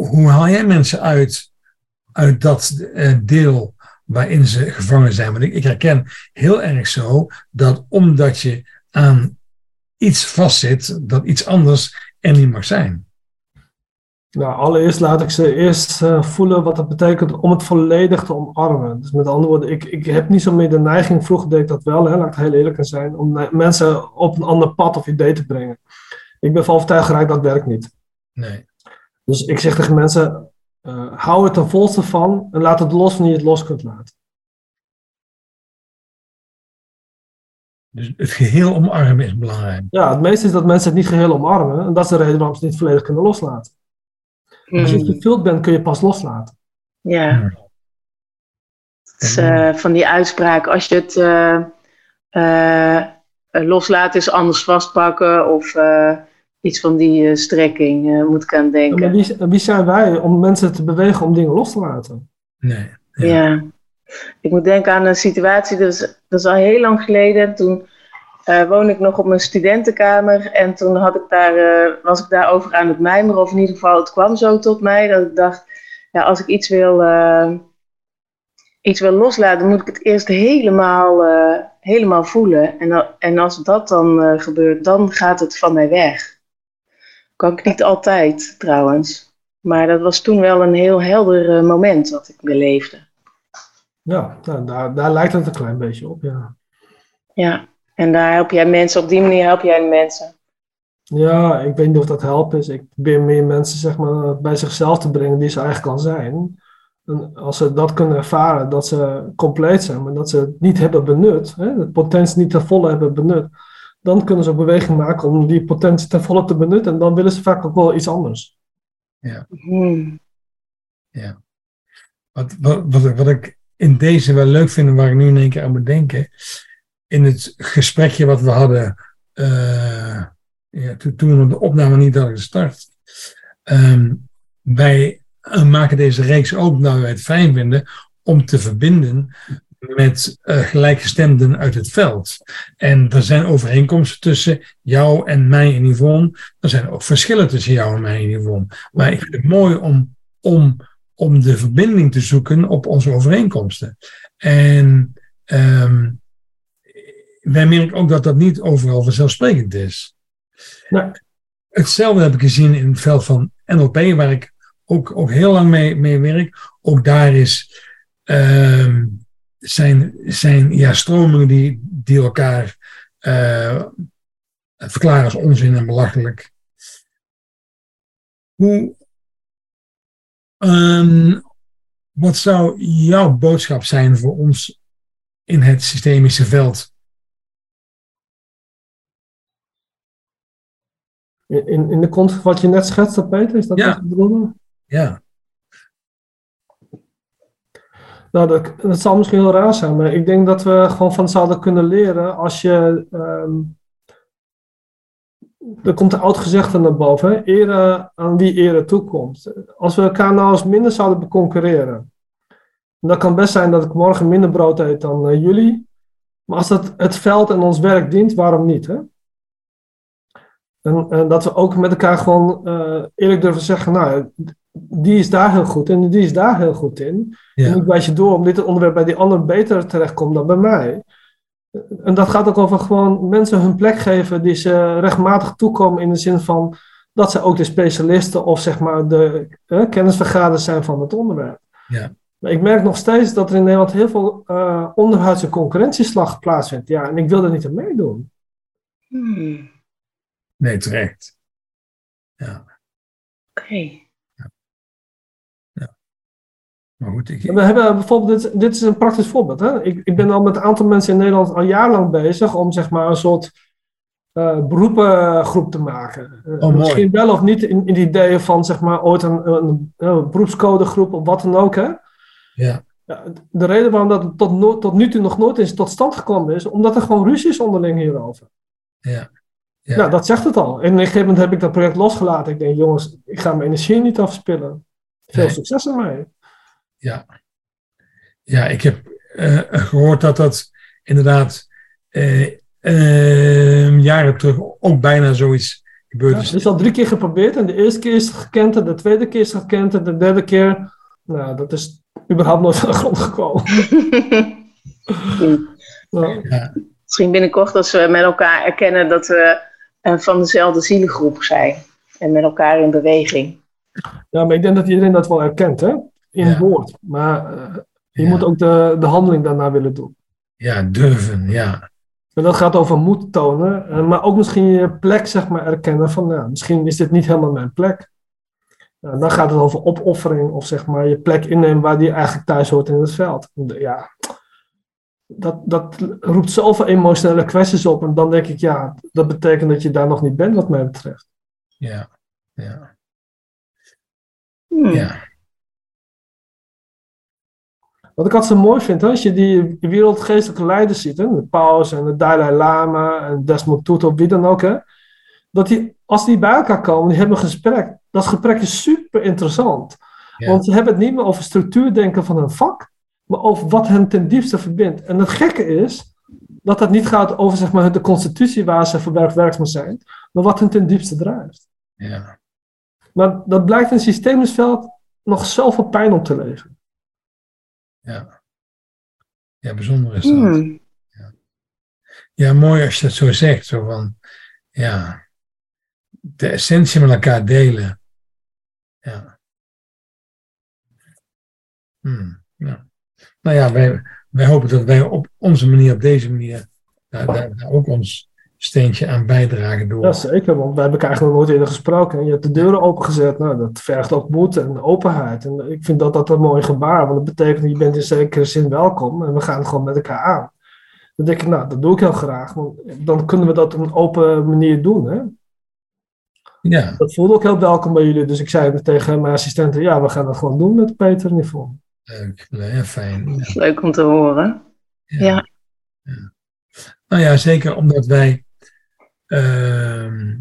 hoe haal jij mensen uit, uit dat eh, deel waarin ze gevangen zijn? Want ik, ik herken heel erg zo dat omdat je aan iets vastzit, dat iets anders er niet mag zijn. Nou, allereerst laat ik ze eerst uh, voelen wat het betekent om het volledig te omarmen. Dus met andere woorden, ik, ik heb niet zo meer de neiging, vroeger deed ik dat wel, hè, laat ik heel eerlijk zijn, om mensen op een ander pad of idee te brengen. Ik ben van overtuigd geraakt, dat werkt niet. Nee. Dus ik zeg tegen mensen, uh, hou het er volste van en laat het los wanneer je het los kunt laten. Dus het geheel omarmen is belangrijk. Ja, het meeste is dat mensen het niet geheel omarmen. En dat is de reden waarom ze het niet volledig kunnen loslaten. Als je Hmm. vervuld bent, kun je pas loslaten. Ja. Dus, eh, van die uitspraak, als je het eh, eh, loslaat is anders vastpakken of eh, iets van die eh, strekking eh, moet ik aan Ja, denken. Maar wie, wie zijn wij om mensen te bewegen om dingen los te laten? Nee. Ja. Ik moet denken aan een situatie, dat is, dat is al heel lang geleden. Toen eh, woonde ik nog op mijn studentenkamer en toen had ik daar, eh, was ik daarover aan het mijmeren. Of in ieder geval, het kwam zo tot mij dat ik dacht, ja, als ik iets wil, eh, iets wil loslaten, moet ik het eerst helemaal, eh, helemaal voelen. En, en als dat dan eh, gebeurt, dan gaat het van mij weg. Kan ik niet altijd trouwens. Maar dat was toen wel een heel helder eh, moment wat ik beleefde. Ja, nou, daar, daar lijkt het een klein beetje op, ja. Ja, en daar help jij mensen, op die manier help jij de mensen. Ja, ik weet niet of dat helpt is. Ik probeer meer mensen zeg maar, bij zichzelf te brengen die ze eigenlijk kan zijn. En als ze dat kunnen ervaren, dat ze compleet zijn, maar dat ze het niet hebben benut, hè, de potentie niet ten volle hebben benut, dan kunnen ze een beweging maken om die potentie ten volle te benutten. En dan willen ze vaak ook wel iets anders. Hmm. Wat, wat, wat, ik- wat ik in deze wel leuk vind, en waar ik nu in één keer aan moet denken, in het gesprekje wat we hadden eh, ja, toen, toen we de opname niet hadden gestart. Ehm, wij eh, maken deze reeks ook omdat wij het fijn vinden om te verbinden met eh, gelijkgestemden uit het veld. En er zijn overeenkomsten tussen jou en mij en Yvonne. Er zijn ook verschillen tussen jou en mij en Yvonne. Maar ik vind het mooi om, om om de verbinding te zoeken op onze overeenkomsten. En ehm, wij merken ook dat dat niet overal vanzelfsprekend is. Nee. Hetzelfde heb ik gezien in het veld van NLP, waar ik ook, ook heel lang mee, mee werk. Ook daar is, ehm, zijn, zijn ja, stromingen die, die elkaar eh, verklaren als onzin en belachelijk. Hoe, Ehm, wat zou jouw boodschap zijn voor ons in het systemische veld? In, in, in de context wat je net schetste, Peter, is dat Ja. wat je bedoelde? Ja, Nou, dat, dat zal misschien heel raar zijn, maar ik denk dat we gewoon van zouden kunnen leren als je. ehm, er komt een oud gezegde naar boven: ere aan wie ere toekomt. Als we elkaar nou eens minder zouden beconcurreren. Dan kan best zijn dat ik morgen minder brood eet dan eh, jullie. Maar als dat het veld en ons werk dient, waarom niet? Hè? En, en dat we ook met elkaar gewoon eh, eerlijk durven zeggen: Nou, die is daar heel goed in en die is daar heel goed in. En ik wijs je door omdat dit onderwerp bij die ander beter terechtkomt dan bij mij. En dat gaat ook over gewoon mensen hun plek geven die ze rechtmatig toekomen in de zin van dat ze ook de specialisten of zeg maar de eh, kennisvergaders zijn van het onderwerp. Ja. Maar ik merk nog steeds dat er in Nederland heel veel eh onderhuidse concurrentieslag plaatsvindt. Ja, en ik wil er niet aan meedoen. Hmm. nee, terecht. Ja, Oké. Maar goed, ik, We hebben bijvoorbeeld, dit, dit is een praktisch voorbeeld. Hè? Ik, ik ben al met een aantal mensen in Nederland al jarenlang bezig om zeg maar een soort eh, beroepengroep te maken. Eh, mooi. Misschien wel of niet in, in het idee van zeg maar ooit een, een, een beroepscodegroep of wat dan ook. Hè? ja, Ja, de reden waarom dat tot, no- tot nu toe nog nooit is tot stand gekomen is, omdat er gewoon ruzie is onderling hierover. ja, ja, Ja, dat zegt het al. En op een gegeven moment heb ik dat project losgelaten. Ik denk, jongens, ik ga mijn energie niet afspillen. Veel Nee. succes ermee. Ja. Ja, ik heb eh, gehoord dat dat inderdaad eh, eh, jaren terug ook bijna zoiets gebeurd Ja, is. het is al drie keer geprobeerd en de eerste keer is het gekend, de tweede keer is het gekend en de derde keer, nou, dat is überhaupt nooit van de grond gekomen. Ja. Ja, Misschien binnenkort als we met elkaar erkennen dat we eh, van dezelfde zielengroep zijn. En met elkaar in beweging. Ja, maar ik denk dat iedereen dat wel herkent, hè? In Ja. het woord. Maar eh, je Ja. moet ook de, de handeling daarna willen doen. ja, durven, ja. En dat gaat over moed tonen, eh, maar ook misschien je plek, zeg maar, erkennen van, nou, misschien is dit niet helemaal mijn plek. Nou, dan gaat het over opoffering of zeg maar je plek innemen waar die eigenlijk thuis hoort in het veld. Ja, dat, dat roept zoveel emotionele kwesties op en dan denk ik, ja, dat betekent dat je daar nog niet bent wat mij betreft. Ja, ja, Hmm. ja. Wat ik altijd zo mooi vind, hè, als je die wereldgeestelijke leiders ziet, hè, de Paus en de Dalai Lama en Desmond Tutu, wie dan ook, hè, dat die, als die bij elkaar komen, die hebben een gesprek. Dat gesprek is super interessant. Ja. Want ze hebben het niet meer over structuurdenken van een vak, maar over wat hen ten diepste verbindt. En het gekke is dat het niet gaat over zeg maar, de constitutie waar ze voor werk werkzaam zijn, maar wat hen ten diepste drijft. ja. Maar dat blijkt in het systemisch veld nog zoveel pijn op te leveren. Ja, ja bijzonder is dat. Hmm. Ja, mooi als je dat zo zegt. Zo van, ja, de essentie met elkaar delen. Ja. Hmm, ja. Nou ja, wij, wij hopen dat wij op onze manier, op deze manier, daar, daar, daar ook ons steentje aan bijdragen door. Ja, zeker, want wij hebben elkaar eigenlijk nog nooit eerder gesproken. En je hebt de deuren opengezet. Nou, dat vergt ook moed en openheid. En ik vind dat dat een mooi gebaar, want dat betekent je bent in zekere zin welkom en we gaan het gewoon met elkaar aan. Dan denk ik, nou, dat doe ik heel graag, want dan kunnen we dat op een open manier doen. Hè? Ja, Dat voelde ook heel welkom bij jullie, dus ik zei tegen mijn assistenten, ja, we gaan dat gewoon doen met Peter en Yvonne. leuk. Ja, fijn. Ja. Leuk om te horen. Ja. Nou ja, zeker omdat wij ehm,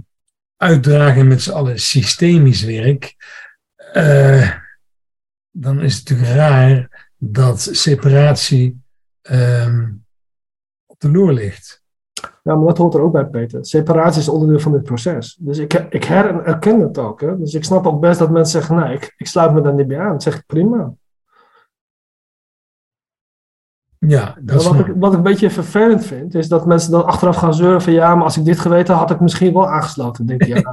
uitdragen met z'n allen systemisch werk. eh, dan is het natuurlijk raar dat separatie ehm, op de loer ligt. Ja, maar dat hoort er ook bij, Peter. Separatie is onderdeel van dit proces. Dus ik, ik her en erken het ook. Hè? Dus ik snap ook best dat mensen zeggen, nee, ik, ik sluit me daar niet bij aan. Dat zeg ik prima. Ja, dat is Maar wat, ik, wat ik een beetje vervelend vind, is dat mensen dan achteraf gaan zeuren van ja, maar als ik dit geweten had, had ik misschien wel aangesloten. Denk ik, ja,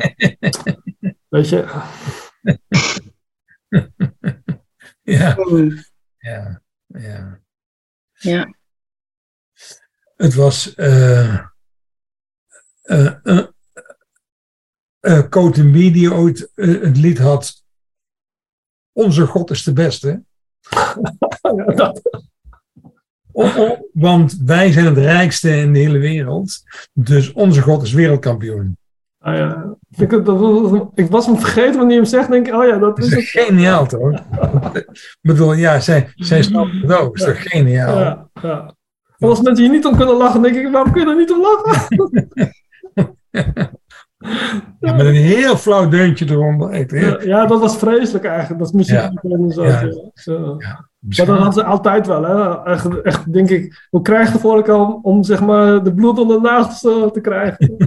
[laughs] weet je, [laughs] ja, ja, ja. Ja. Het was eh eh eh, eh, Cote Bie die ooit eh, het lied had Onze God is de beste. [laughs] ja, dat, Oh, oh, want wij zijn het rijkste in de hele wereld. Dus onze God is wereldkampioen. ah, ja. ik, dat ik was hem vergeten wanneer je hem zegt, denk ik, oh ja, dat Dat is het. geniaal, toch? Ik bedoel, ja, zij, zij snapt het ook. Is toch geniaal? Ja, als mensen hier niet om kunnen lachen, denk ik, waarom kun je er niet om lachen? [laughs] Ja, met een heel flauw deuntje eronder. Echt heel Ja, dat was vreselijk eigenlijk. Dat is muziek. Ja. en zo. Ja. Ja. Ja. Maar dat hadden ze altijd wel. Hè? Echt, echt denk ik, hoe krijg je ervoor om, om zeg maar, de bloed onder de nagels eh, te krijgen?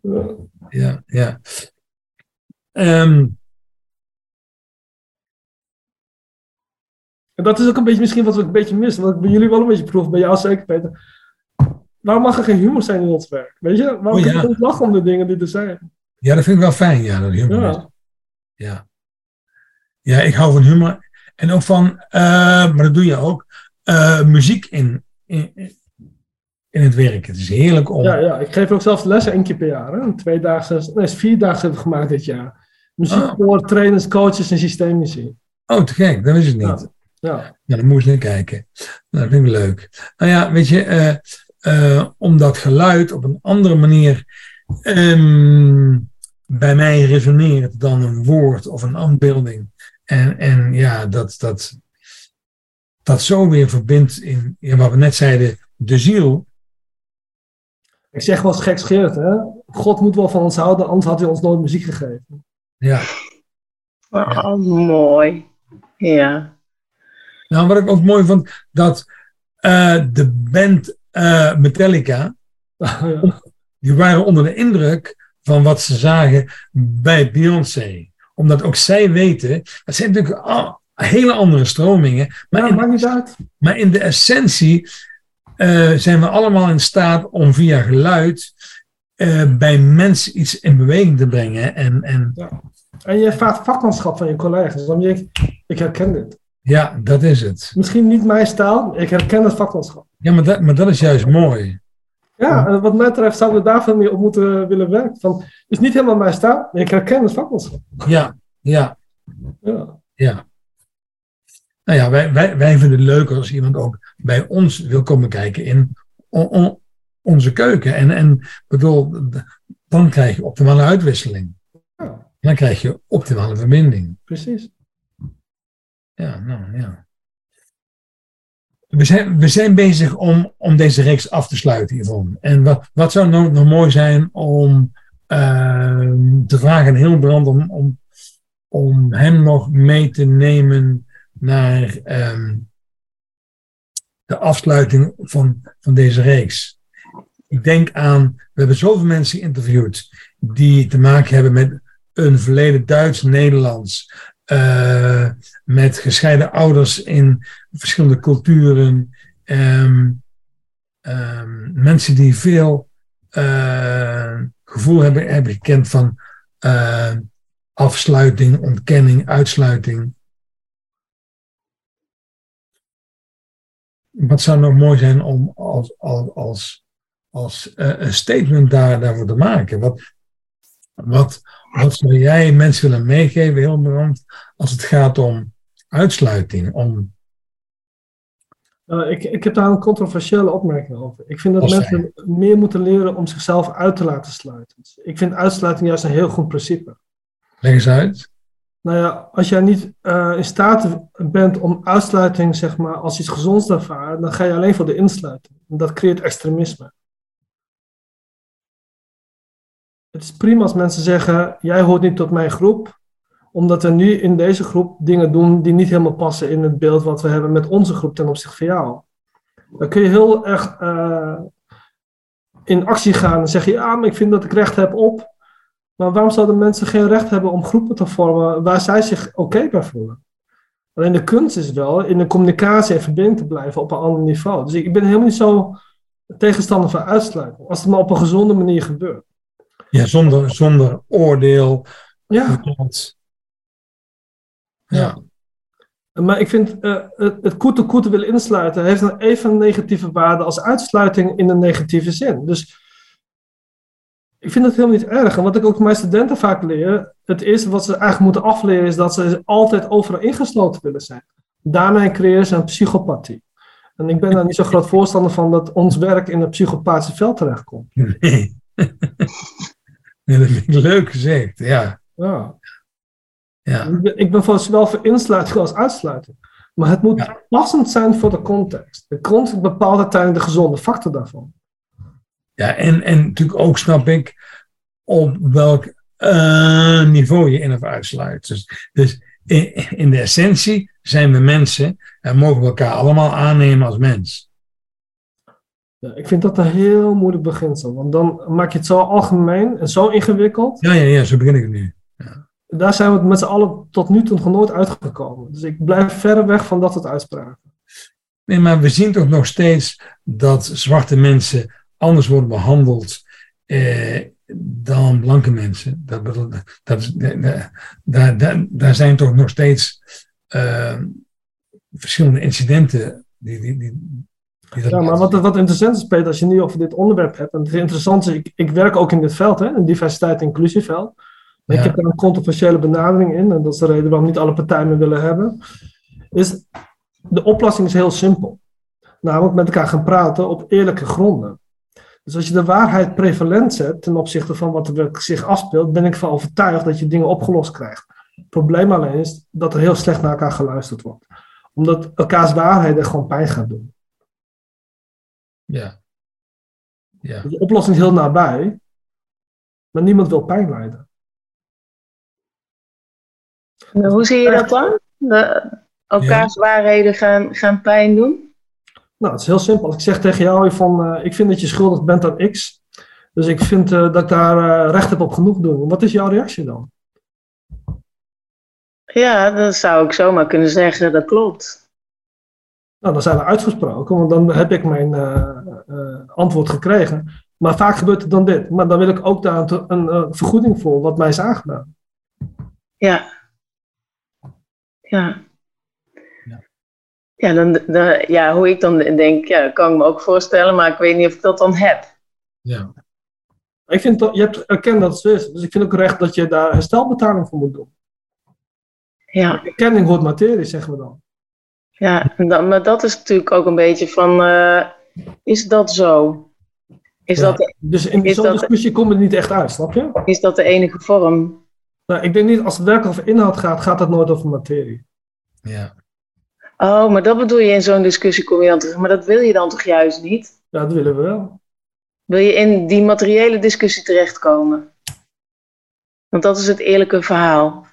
ja. [laughs] Ja, ja. Ehm, En dat is ook een beetje misschien wat we een beetje missen. Wat ik bij jullie wel een beetje proef, bij jou zeker Peter. Waarom mag er geen humor zijn in ons werk? Weet je? Waarom Oh, ja. je lachen om de dingen die er zijn? ja, dat vind ik wel fijn. Ja, dat humor. Ja. ja, ik hou van humor. En ook van, eh, maar dat doe je ook, eh, muziek in, in, in het werk. Het is heerlijk om. Ja, ja, ik geef ook zelfs lessen één keer per jaar. Hè? Een tweedaagse, nee, vierdaagse hebben we gemaakt dit jaar. Muziek Oh. voor trainers, coaches en systemici. Oh, te gek, dat is het niet. Ja. Ja. Dan eens naar kijken. Nou, dat vind ik leuk. Nou ja, weet je, eh, eh, om dat geluid op een andere manier ehm, bij mij resoneert dan een woord of een afbeelding. En, en ja, dat, dat, dat zo weer verbindt in, in wat we net zeiden, de ziel. Ik zeg wel eens gekscherend, hè? God moet wel van ons houden, anders had hij ons nooit muziek gegeven. Ja. Oh, mooi. Ja. Nou, wat ik ook mooi vond, dat eh, de band eh, Metallica, [laughs] die waren onder de indruk van wat ze zagen bij Beyoncé. Omdat ook zij weten, dat zijn natuurlijk al hele andere stromingen. Maar, Ja, in, uit. maar in de essentie eh, zijn we allemaal in staat om via geluid eh, bij mensen iets in beweging te brengen. En, en En je ervaart vakmanschap van je collega's. Dan denk ik, ik herken dit. ja, dat is het. Misschien niet mijn maar ik herken het vakmanschap. Ja, maar dat, maar dat is juist mooi. Ja, en wat mij betreft zouden we daar veel meer op moeten willen werken. Van, het is niet helemaal mijn stijl, maar ik herken het vakmanschap. Ja, ja, Ja. ja. Nou ja, wij, wij, wij vinden het leuk als iemand ook bij ons wil komen kijken in on- on- onze keuken. En, en bedoel, dan krijg je optimale uitwisseling. Ja. Dan krijg je optimale verbinding. Precies. Ja, nou ja. We zijn, we zijn bezig om, om deze reeks af te sluiten, Yvonne. En wat, wat zou nou nog mooi zijn om ehm, te vragen aan Hilbrand om, om, om hem nog mee te nemen naar ehm, de afsluiting van, van deze reeks. Ik denk aan, we hebben zoveel mensen geïnterviewd die te maken hebben met een verleden Duits-Nederlands, eh, met gescheiden ouders in verschillende culturen, ehm, ehm, mensen die veel eh, gevoel hebben, hebben gekend van eh, afsluiting, ontkenning, uitsluiting. Wat zou nog mooi zijn om als, als, als, als een statement daar, daarvoor te maken? Wat, wat, wat zou jij mensen willen meegeven, Hilbrand, als het gaat om uitsluiting? Om, Uh, ik, ik heb daar een controversiële opmerking over. Ik vind dat Als mensen meer moeten leren om zichzelf uit te laten sluiten. Dus ik vind uitsluiting juist een heel goed principe. leg eens uit. Nou ja, als jij niet eh, in staat bent om uitsluiting zeg maar, als iets gezonds te ervaren, dan ga je alleen voor de insluiting. En dat creëert extremisme. Het is prima als mensen zeggen, jij hoort niet tot mijn groep, omdat we nu in deze groep dingen doen die niet helemaal passen in het beeld wat we hebben met onze groep ten opzichte van jou. Dan kun je heel erg eh, in actie gaan en zeggen, ja, maar ik vind dat ik recht heb op. Maar waarom zouden mensen geen recht hebben om groepen te vormen waar zij zich oké bij voelen? Alleen de kunst is wel in de communicatie en verbinding te blijven op een ander niveau. Dus ik ben helemaal niet zo tegenstander van uitsluiting. Als het maar op een gezonde manier gebeurt. Ja, zonder, zonder oordeel. Ja, Ja. maar ik vind eh, het, het koete koete willen insluiten heeft een even negatieve waarde als uitsluiting in een negatieve zin. Dus ik vind het helemaal niet erg. En wat ik ook mijn studenten vaak leer, het eerste wat ze eigenlijk moeten afleren is dat ze altijd overal ingesloten willen zijn. Daarmee creëren ze een psychopathie. En ik ben daar niet zo groot voorstander van dat ons werk in het psychopathische veld terechtkomt. Nee. [laughs] nee, [laughs] dat vind ik leuk gezegd. Ja. Ja. ja. Ik ben, ik ben voor zowel voor insluiting als uitsluiting. Maar het moet Ja. passend zijn voor de context. De context bepaalt uiteindelijk de gezonde factor daarvan. Ja, en, en natuurlijk ook snap ik op welk eh, niveau je in of uitsluit. Dus, dus in, in de essentie zijn we mensen en mogen we elkaar allemaal aannemen als mens. Ja, ik vind dat een heel moeilijk beginsel. Want dan maak je het zo algemeen en zo ingewikkeld. Ja, ja, ja, zo begin ik het nu. Daar zijn we met z'n allen tot nu toe nog nooit uitgekomen. Dus ik blijf verre weg van dat soort uitspraken. Nee, maar we zien toch nog steeds dat zwarte mensen anders worden behandeld eh, dan blanke mensen. Dat, bedoel- dat, is- daar, zijn toch nog steeds eh, verschillende incidenten die, die, die, dat Ja, maar wat, wat interessant is, Peter, als je nu over dit onderwerp hebt. En het interessante is, ik, ik werk ook in dit veld, hè, een diversiteit en inclusieveld. Maar Ja. Ik heb daar een controversiële benadering in. En dat is de reden waarom niet alle partijen me willen hebben. Is, de oplossing is heel simpel. Namelijk met elkaar gaan praten op eerlijke gronden. Dus als je de waarheid prevalent zet ten opzichte van wat er zich afspeelt, ben ik van overtuigd dat je dingen opgelost krijgt. Het probleem alleen is dat er heel slecht naar elkaar geluisterd wordt. Omdat elkaars waarheid er gewoon pijn gaat doen. Ja. Ja. Dus de oplossing is heel nabij, maar niemand wil pijn lijden. Hoe zie je dat dan? De, elkaars waarheden gaan, gaan pijn doen? Nou, het is heel simpel. Als ik zeg tegen jou van, eh, ik vind dat je schuldig bent aan X. Dus ik vind eh, dat ik daar eh, recht heb op genoeg doen. Wat is jouw reactie dan? Ja, dan zou ik zomaar kunnen zeggen, dat klopt. Nou, dan zijn we uitgesproken, want dan heb ik mijn eh, eh, antwoord gekregen. Maar vaak gebeurt het dan dit. Maar dan wil ik ook daar een, een, eh, vergoeding voor wat mij is aangedaan. Ja. Ja. Ja. Ja, dan, dan, ja, hoe ik dan denk, ja, kan ik me ook voorstellen, maar ik weet niet of ik dat dan heb. Ja. Ik vind dat, je hebt erkend dat het zo is. Dus ik vind ook recht dat je daar herstelbetaling voor moet doen. Ja, Erkenning wordt materie, zeggen we dan. Ja maar dat is natuurlijk ook een beetje van, eh, is dat zo? Is, Ja. dat, Dus in zo'n discussie komt het niet echt uit, snap je? is dat de enige vorm? Nou, ik denk niet, als het werkelijk over inhoud gaat, gaat het nooit over materie. Ja. Oh, maar dat bedoel je in zo'n discussie kom je dan terug. Maar dat wil je dan toch juist niet? Ja, dat willen we wel. Wil je in die materiële discussie terechtkomen? Want dat is het eerlijke verhaal.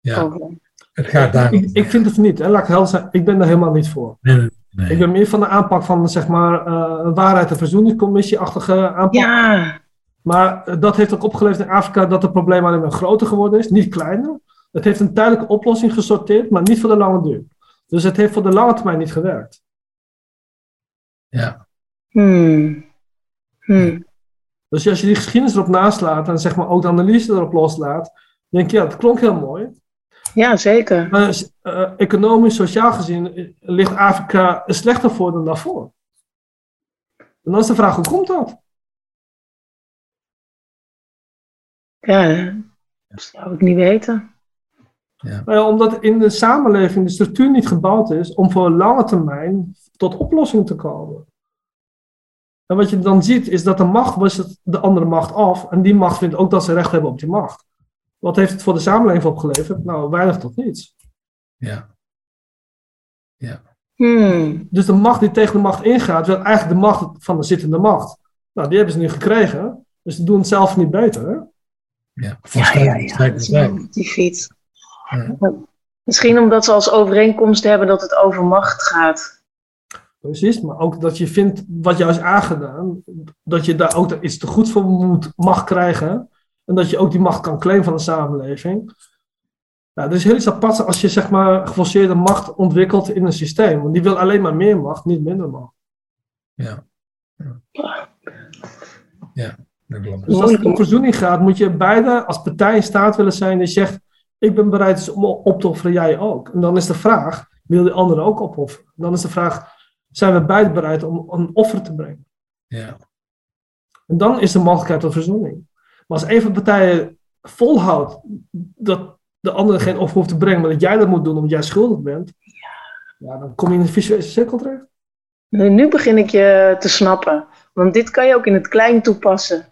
ja. over. Het gaat daar. Ik, ik vind het niet, hè. laat ik helder zijn, ik ben daar helemaal niet voor. Nee, nee, nee. Ik ben meer van de aanpak van, zeg maar, eh, een waarheid- en verzoeningscommissie-achtige aanpak. Ja, Maar eh, dat heeft ook opgeleverd in Afrika dat het probleem alleen maar groter geworden is, niet kleiner. Het heeft een tijdelijke oplossing gesorteerd, maar niet voor de lange duur. Dus het heeft voor de lange termijn niet gewerkt. Ja. hmm. Hmm. Dus als je die geschiedenis erop naslaat en zeg maar ook de analyse erop loslaat, denk je, ja, het klonk heel mooi. Ja zeker. Maar eh, economisch, sociaal gezien eh, ligt Afrika er slechter voor dan daarvoor. En dan is de vraag, hoe komt dat? Ja, dat zou ik niet weten. Nou ja, omdat in de samenleving de structuur niet gebouwd is om voor lange termijn tot oplossingen te komen. En wat je dan ziet is dat de macht wisselt de andere macht af en die macht vindt ook dat ze recht hebben op die macht. Wat heeft het voor de samenleving opgeleverd? Nou, weinig tot niets. Ja. Hmm. Dus de macht die tegen de macht ingaat, wil eigenlijk de macht van de zittende macht. Nou, die hebben ze nu gekregen, dus die doen het zelf niet beter. Hè? Ja. Ja, ja, ja. Die fiets. Ja. Misschien omdat ze als overeenkomst hebben dat het over macht gaat. Precies, maar ook dat je vindt wat jou is aangedaan, dat je daar ook iets te goed voor moet, mag krijgen. En dat je ook die macht kan claimen van de samenleving. Ja, er is heel iets aparts als je zeg maar geforceerde macht ontwikkelt in een systeem. Want die wil alleen maar meer macht, niet minder macht. Ja. Ja. Ja, dat klopt. Dus als het om verzoening gaat, moet je beide als partij in staat willen zijn die zegt, ik ben bereid om op te offeren, jij ook. En dan is de vraag, wil de ander ook opofferen? Dan is de vraag, zijn we beide bereid om een offer te brengen? Ja. En dan is de mogelijkheid tot verzoening. Maar als een van de partijen volhoudt dat de andere geen offer hoeft te brengen, maar dat jij dat moet doen omdat jij schuldig bent, ja. dan kom je in een visuele cirkel terecht. Nu, nu begin ik je te snappen. Want dit kan je ook in het klein toepassen.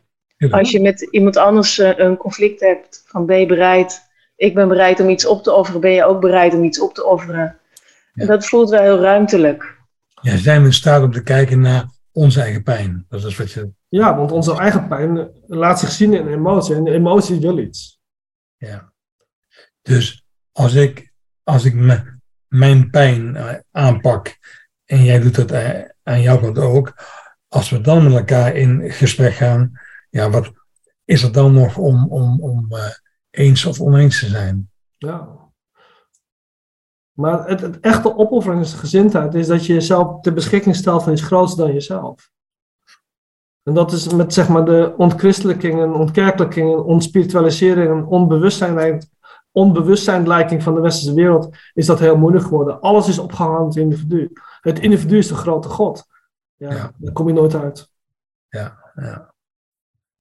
Als je met iemand anders eh, een conflict hebt, van ben je bereid, ik ben bereid om iets op te offeren, ben je ook bereid om iets op te offeren. En dat voelt wel heel ruimtelijk. Ja, zijn we in staat om te kijken naar onze eigen pijn? Dat is wat je. Ja, want onze eigen pijn eh, laat zich zien in emotie. En de emotie wil iets. Ja. Dus als ik, als ik me, mijn pijn eh, aanpak en jij doet dat eh, aan jouw kant ook, als we dan met elkaar in gesprek gaan, ja, wat is er dan nog om, om, om eens of oneens te zijn? Ja. Maar het, het echte opofferingsgezindheid is dat je jezelf ter beschikking stelt van iets groots dan jezelf. En dat is met zeg maar de ontchristelijking en ontkerkelijking en ontspiritualisering en onbewustzijn, onbewustzijnlijking van de westerse wereld, is dat heel moeilijk geworden. Alles is opgehangen aan het individu. Het individu is de grote God. Ja, Ja. Daar kom je nooit uit. Ja, ja.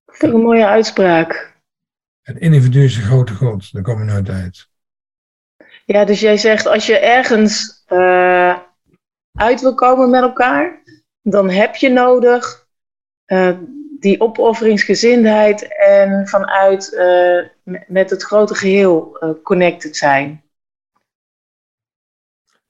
Vind ik een mooie uitspraak. Het individu is de grote god, daar kom je nooit uit. Ja, dus jij zegt als je ergens eh, uit wil komen met elkaar, dan heb je nodig eh, die opofferingsgezindheid en vanuit eh, met- het grote geheel eh, connected zijn.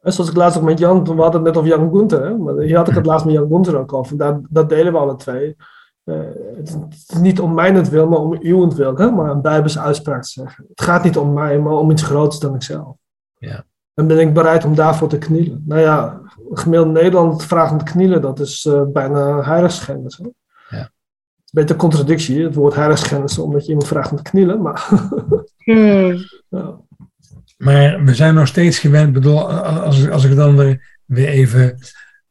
En zoals ik laatst ook met Jan, we hadden het net over Jan Gunther, hè? maar hier had ik het laatst met Jan Gunther ook over. Daar, dat delen we alle twee. Het is niet om mijn wil, maar om uw wil, hè? maar een Bijbelse uitspraak te zeggen. Het gaat niet om mij, maar om iets groters dan ikzelf. Ja. En ben ik bereid om daarvoor te knielen? Nou ja, gemiddeld Nederland vraagt om te knielen, dat is uh, bijna heiligschennis. Ja. Het is een beetje een contradictie, het woord heiligschennis, omdat je iemand vraagt om te knielen. Maar, [laughs] hmm. ja. maar we zijn nog steeds gewend, bedoel, als, als ik dan weer, weer even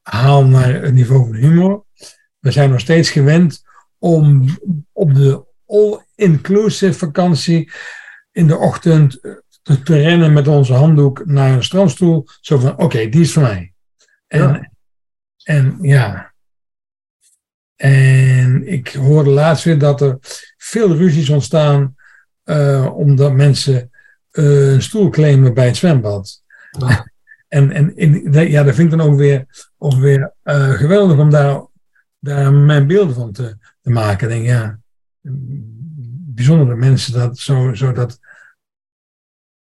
haal naar het niveau van humor. We zijn nog steeds gewend om op de all-inclusive vakantie in de ochtend te, rennen met onze handdoek naar een strandstoel. Zo van, oké, die is van mij. En ja. en ja. En ik hoorde laatst weer dat er veel ruzies ontstaan uh, omdat mensen uh, een stoel claimen bij het zwembad. [laughs] En, en in, ja, dat vind ik dan ook weer, ook weer uh, geweldig om daar, daar mijn beelden van te, te maken. Ik denk, ja, bijzondere mensen dat zo, zo dat,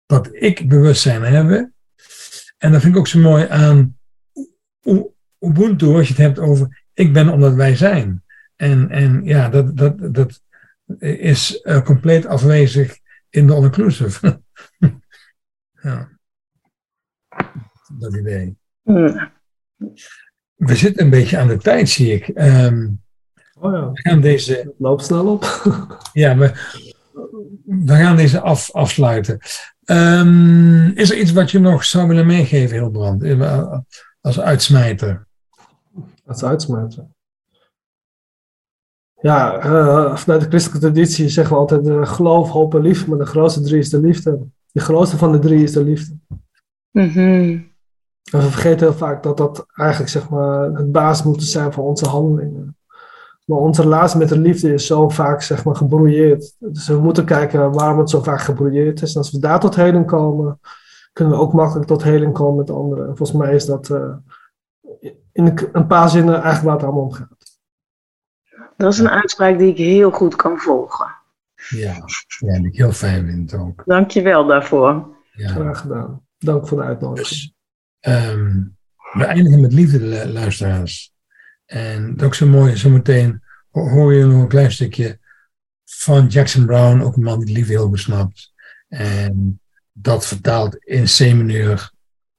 dat ik bewustzijn hebben. En dat vind ik ook zo mooi aan Ubuntu, als je het hebt over ik ben omdat wij zijn. En, en ja, dat, dat, dat is uh, compleet afwezig in de all-inclusive. [laughs] ja. Dat idee. We zitten een beetje aan de tijd, zie ik. Um, oh ja. We gaan deze... Loop snel op. ja, we, we gaan deze af, afsluiten. Um, is er iets wat je nog zou willen meegeven, Hilbrand, eh, als uitsmijter? Als uitsmijter? Ja, uh, vanuit de christelijke traditie zeggen we altijd uh, geloof, hoop en liefde, maar de grootste drie is de liefde. De grootste van de drie is de liefde. Mm En we vergeten heel vaak dat dat eigenlijk zeg maar, het basis moet zijn van onze handelingen. Maar onze relatie met de liefde is zo vaak zeg maar, gebroeieerd. Dus we moeten kijken waarom het zo vaak gebroeieerd is. En als we daar tot heling komen, kunnen we ook makkelijk tot heling komen met anderen. En volgens mij is dat uh, in een paar zinnen eigenlijk waar het allemaal om gaat. Dat is een uitspraak die ik heel goed kan volgen. Ja, ja die ik heel fijn vind ook. Dank je wel daarvoor. Ja. Graag gedaan. Dank voor de uitnodiging. Dus, ehm, we eindigen met liefde, luisteraars. En dat is ook zo mooi, zometeen hoor je nog een klein stukje van Jackson Brown, ook een man die liefde heel besnapt. En dat vertaalt in C-mineur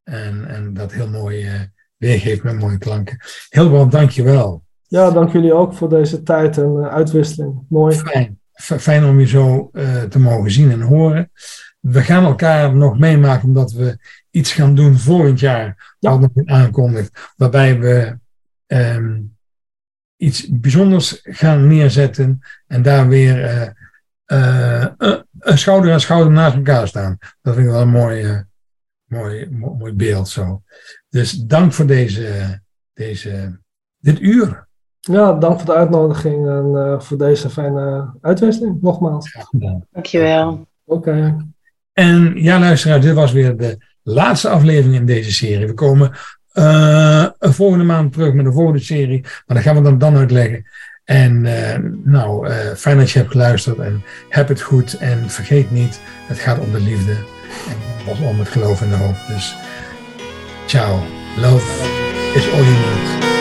en, en dat heel mooi uh, weergeeft met mooie klanken. Heel dank je wel. Ja, dank jullie ook voor deze tijd en uh, uitwisseling. Mooi. Fijn. Fijn om je zo uh, te mogen zien en horen. We gaan elkaar nog meemaken omdat we iets gaan doen volgend jaar. Ja. Al nog aankondigd. Waarbij we um, iets bijzonders gaan neerzetten en daar weer uh, uh, een schouder aan schouder naast elkaar staan. Dat vind ik wel een mooi, mooi, mooi beeld zo. Dus dank voor deze, deze, dit uur. Ja, dank voor de uitnodiging en uh, voor deze fijne uitwisseling, nogmaals. Ja, Dankjewel. Oké. Okay. En ja, luisteraar, dit was weer de laatste aflevering in deze serie. We komen uh, volgende maand terug met een volgende serie. Maar dat gaan we dan, dan uitleggen. En uh, nou, uh, fijn dat je hebt geluisterd en heb het goed. En vergeet niet, het gaat om de liefde. En was om het geloof en de hoop. Dus ciao. Love is all you need.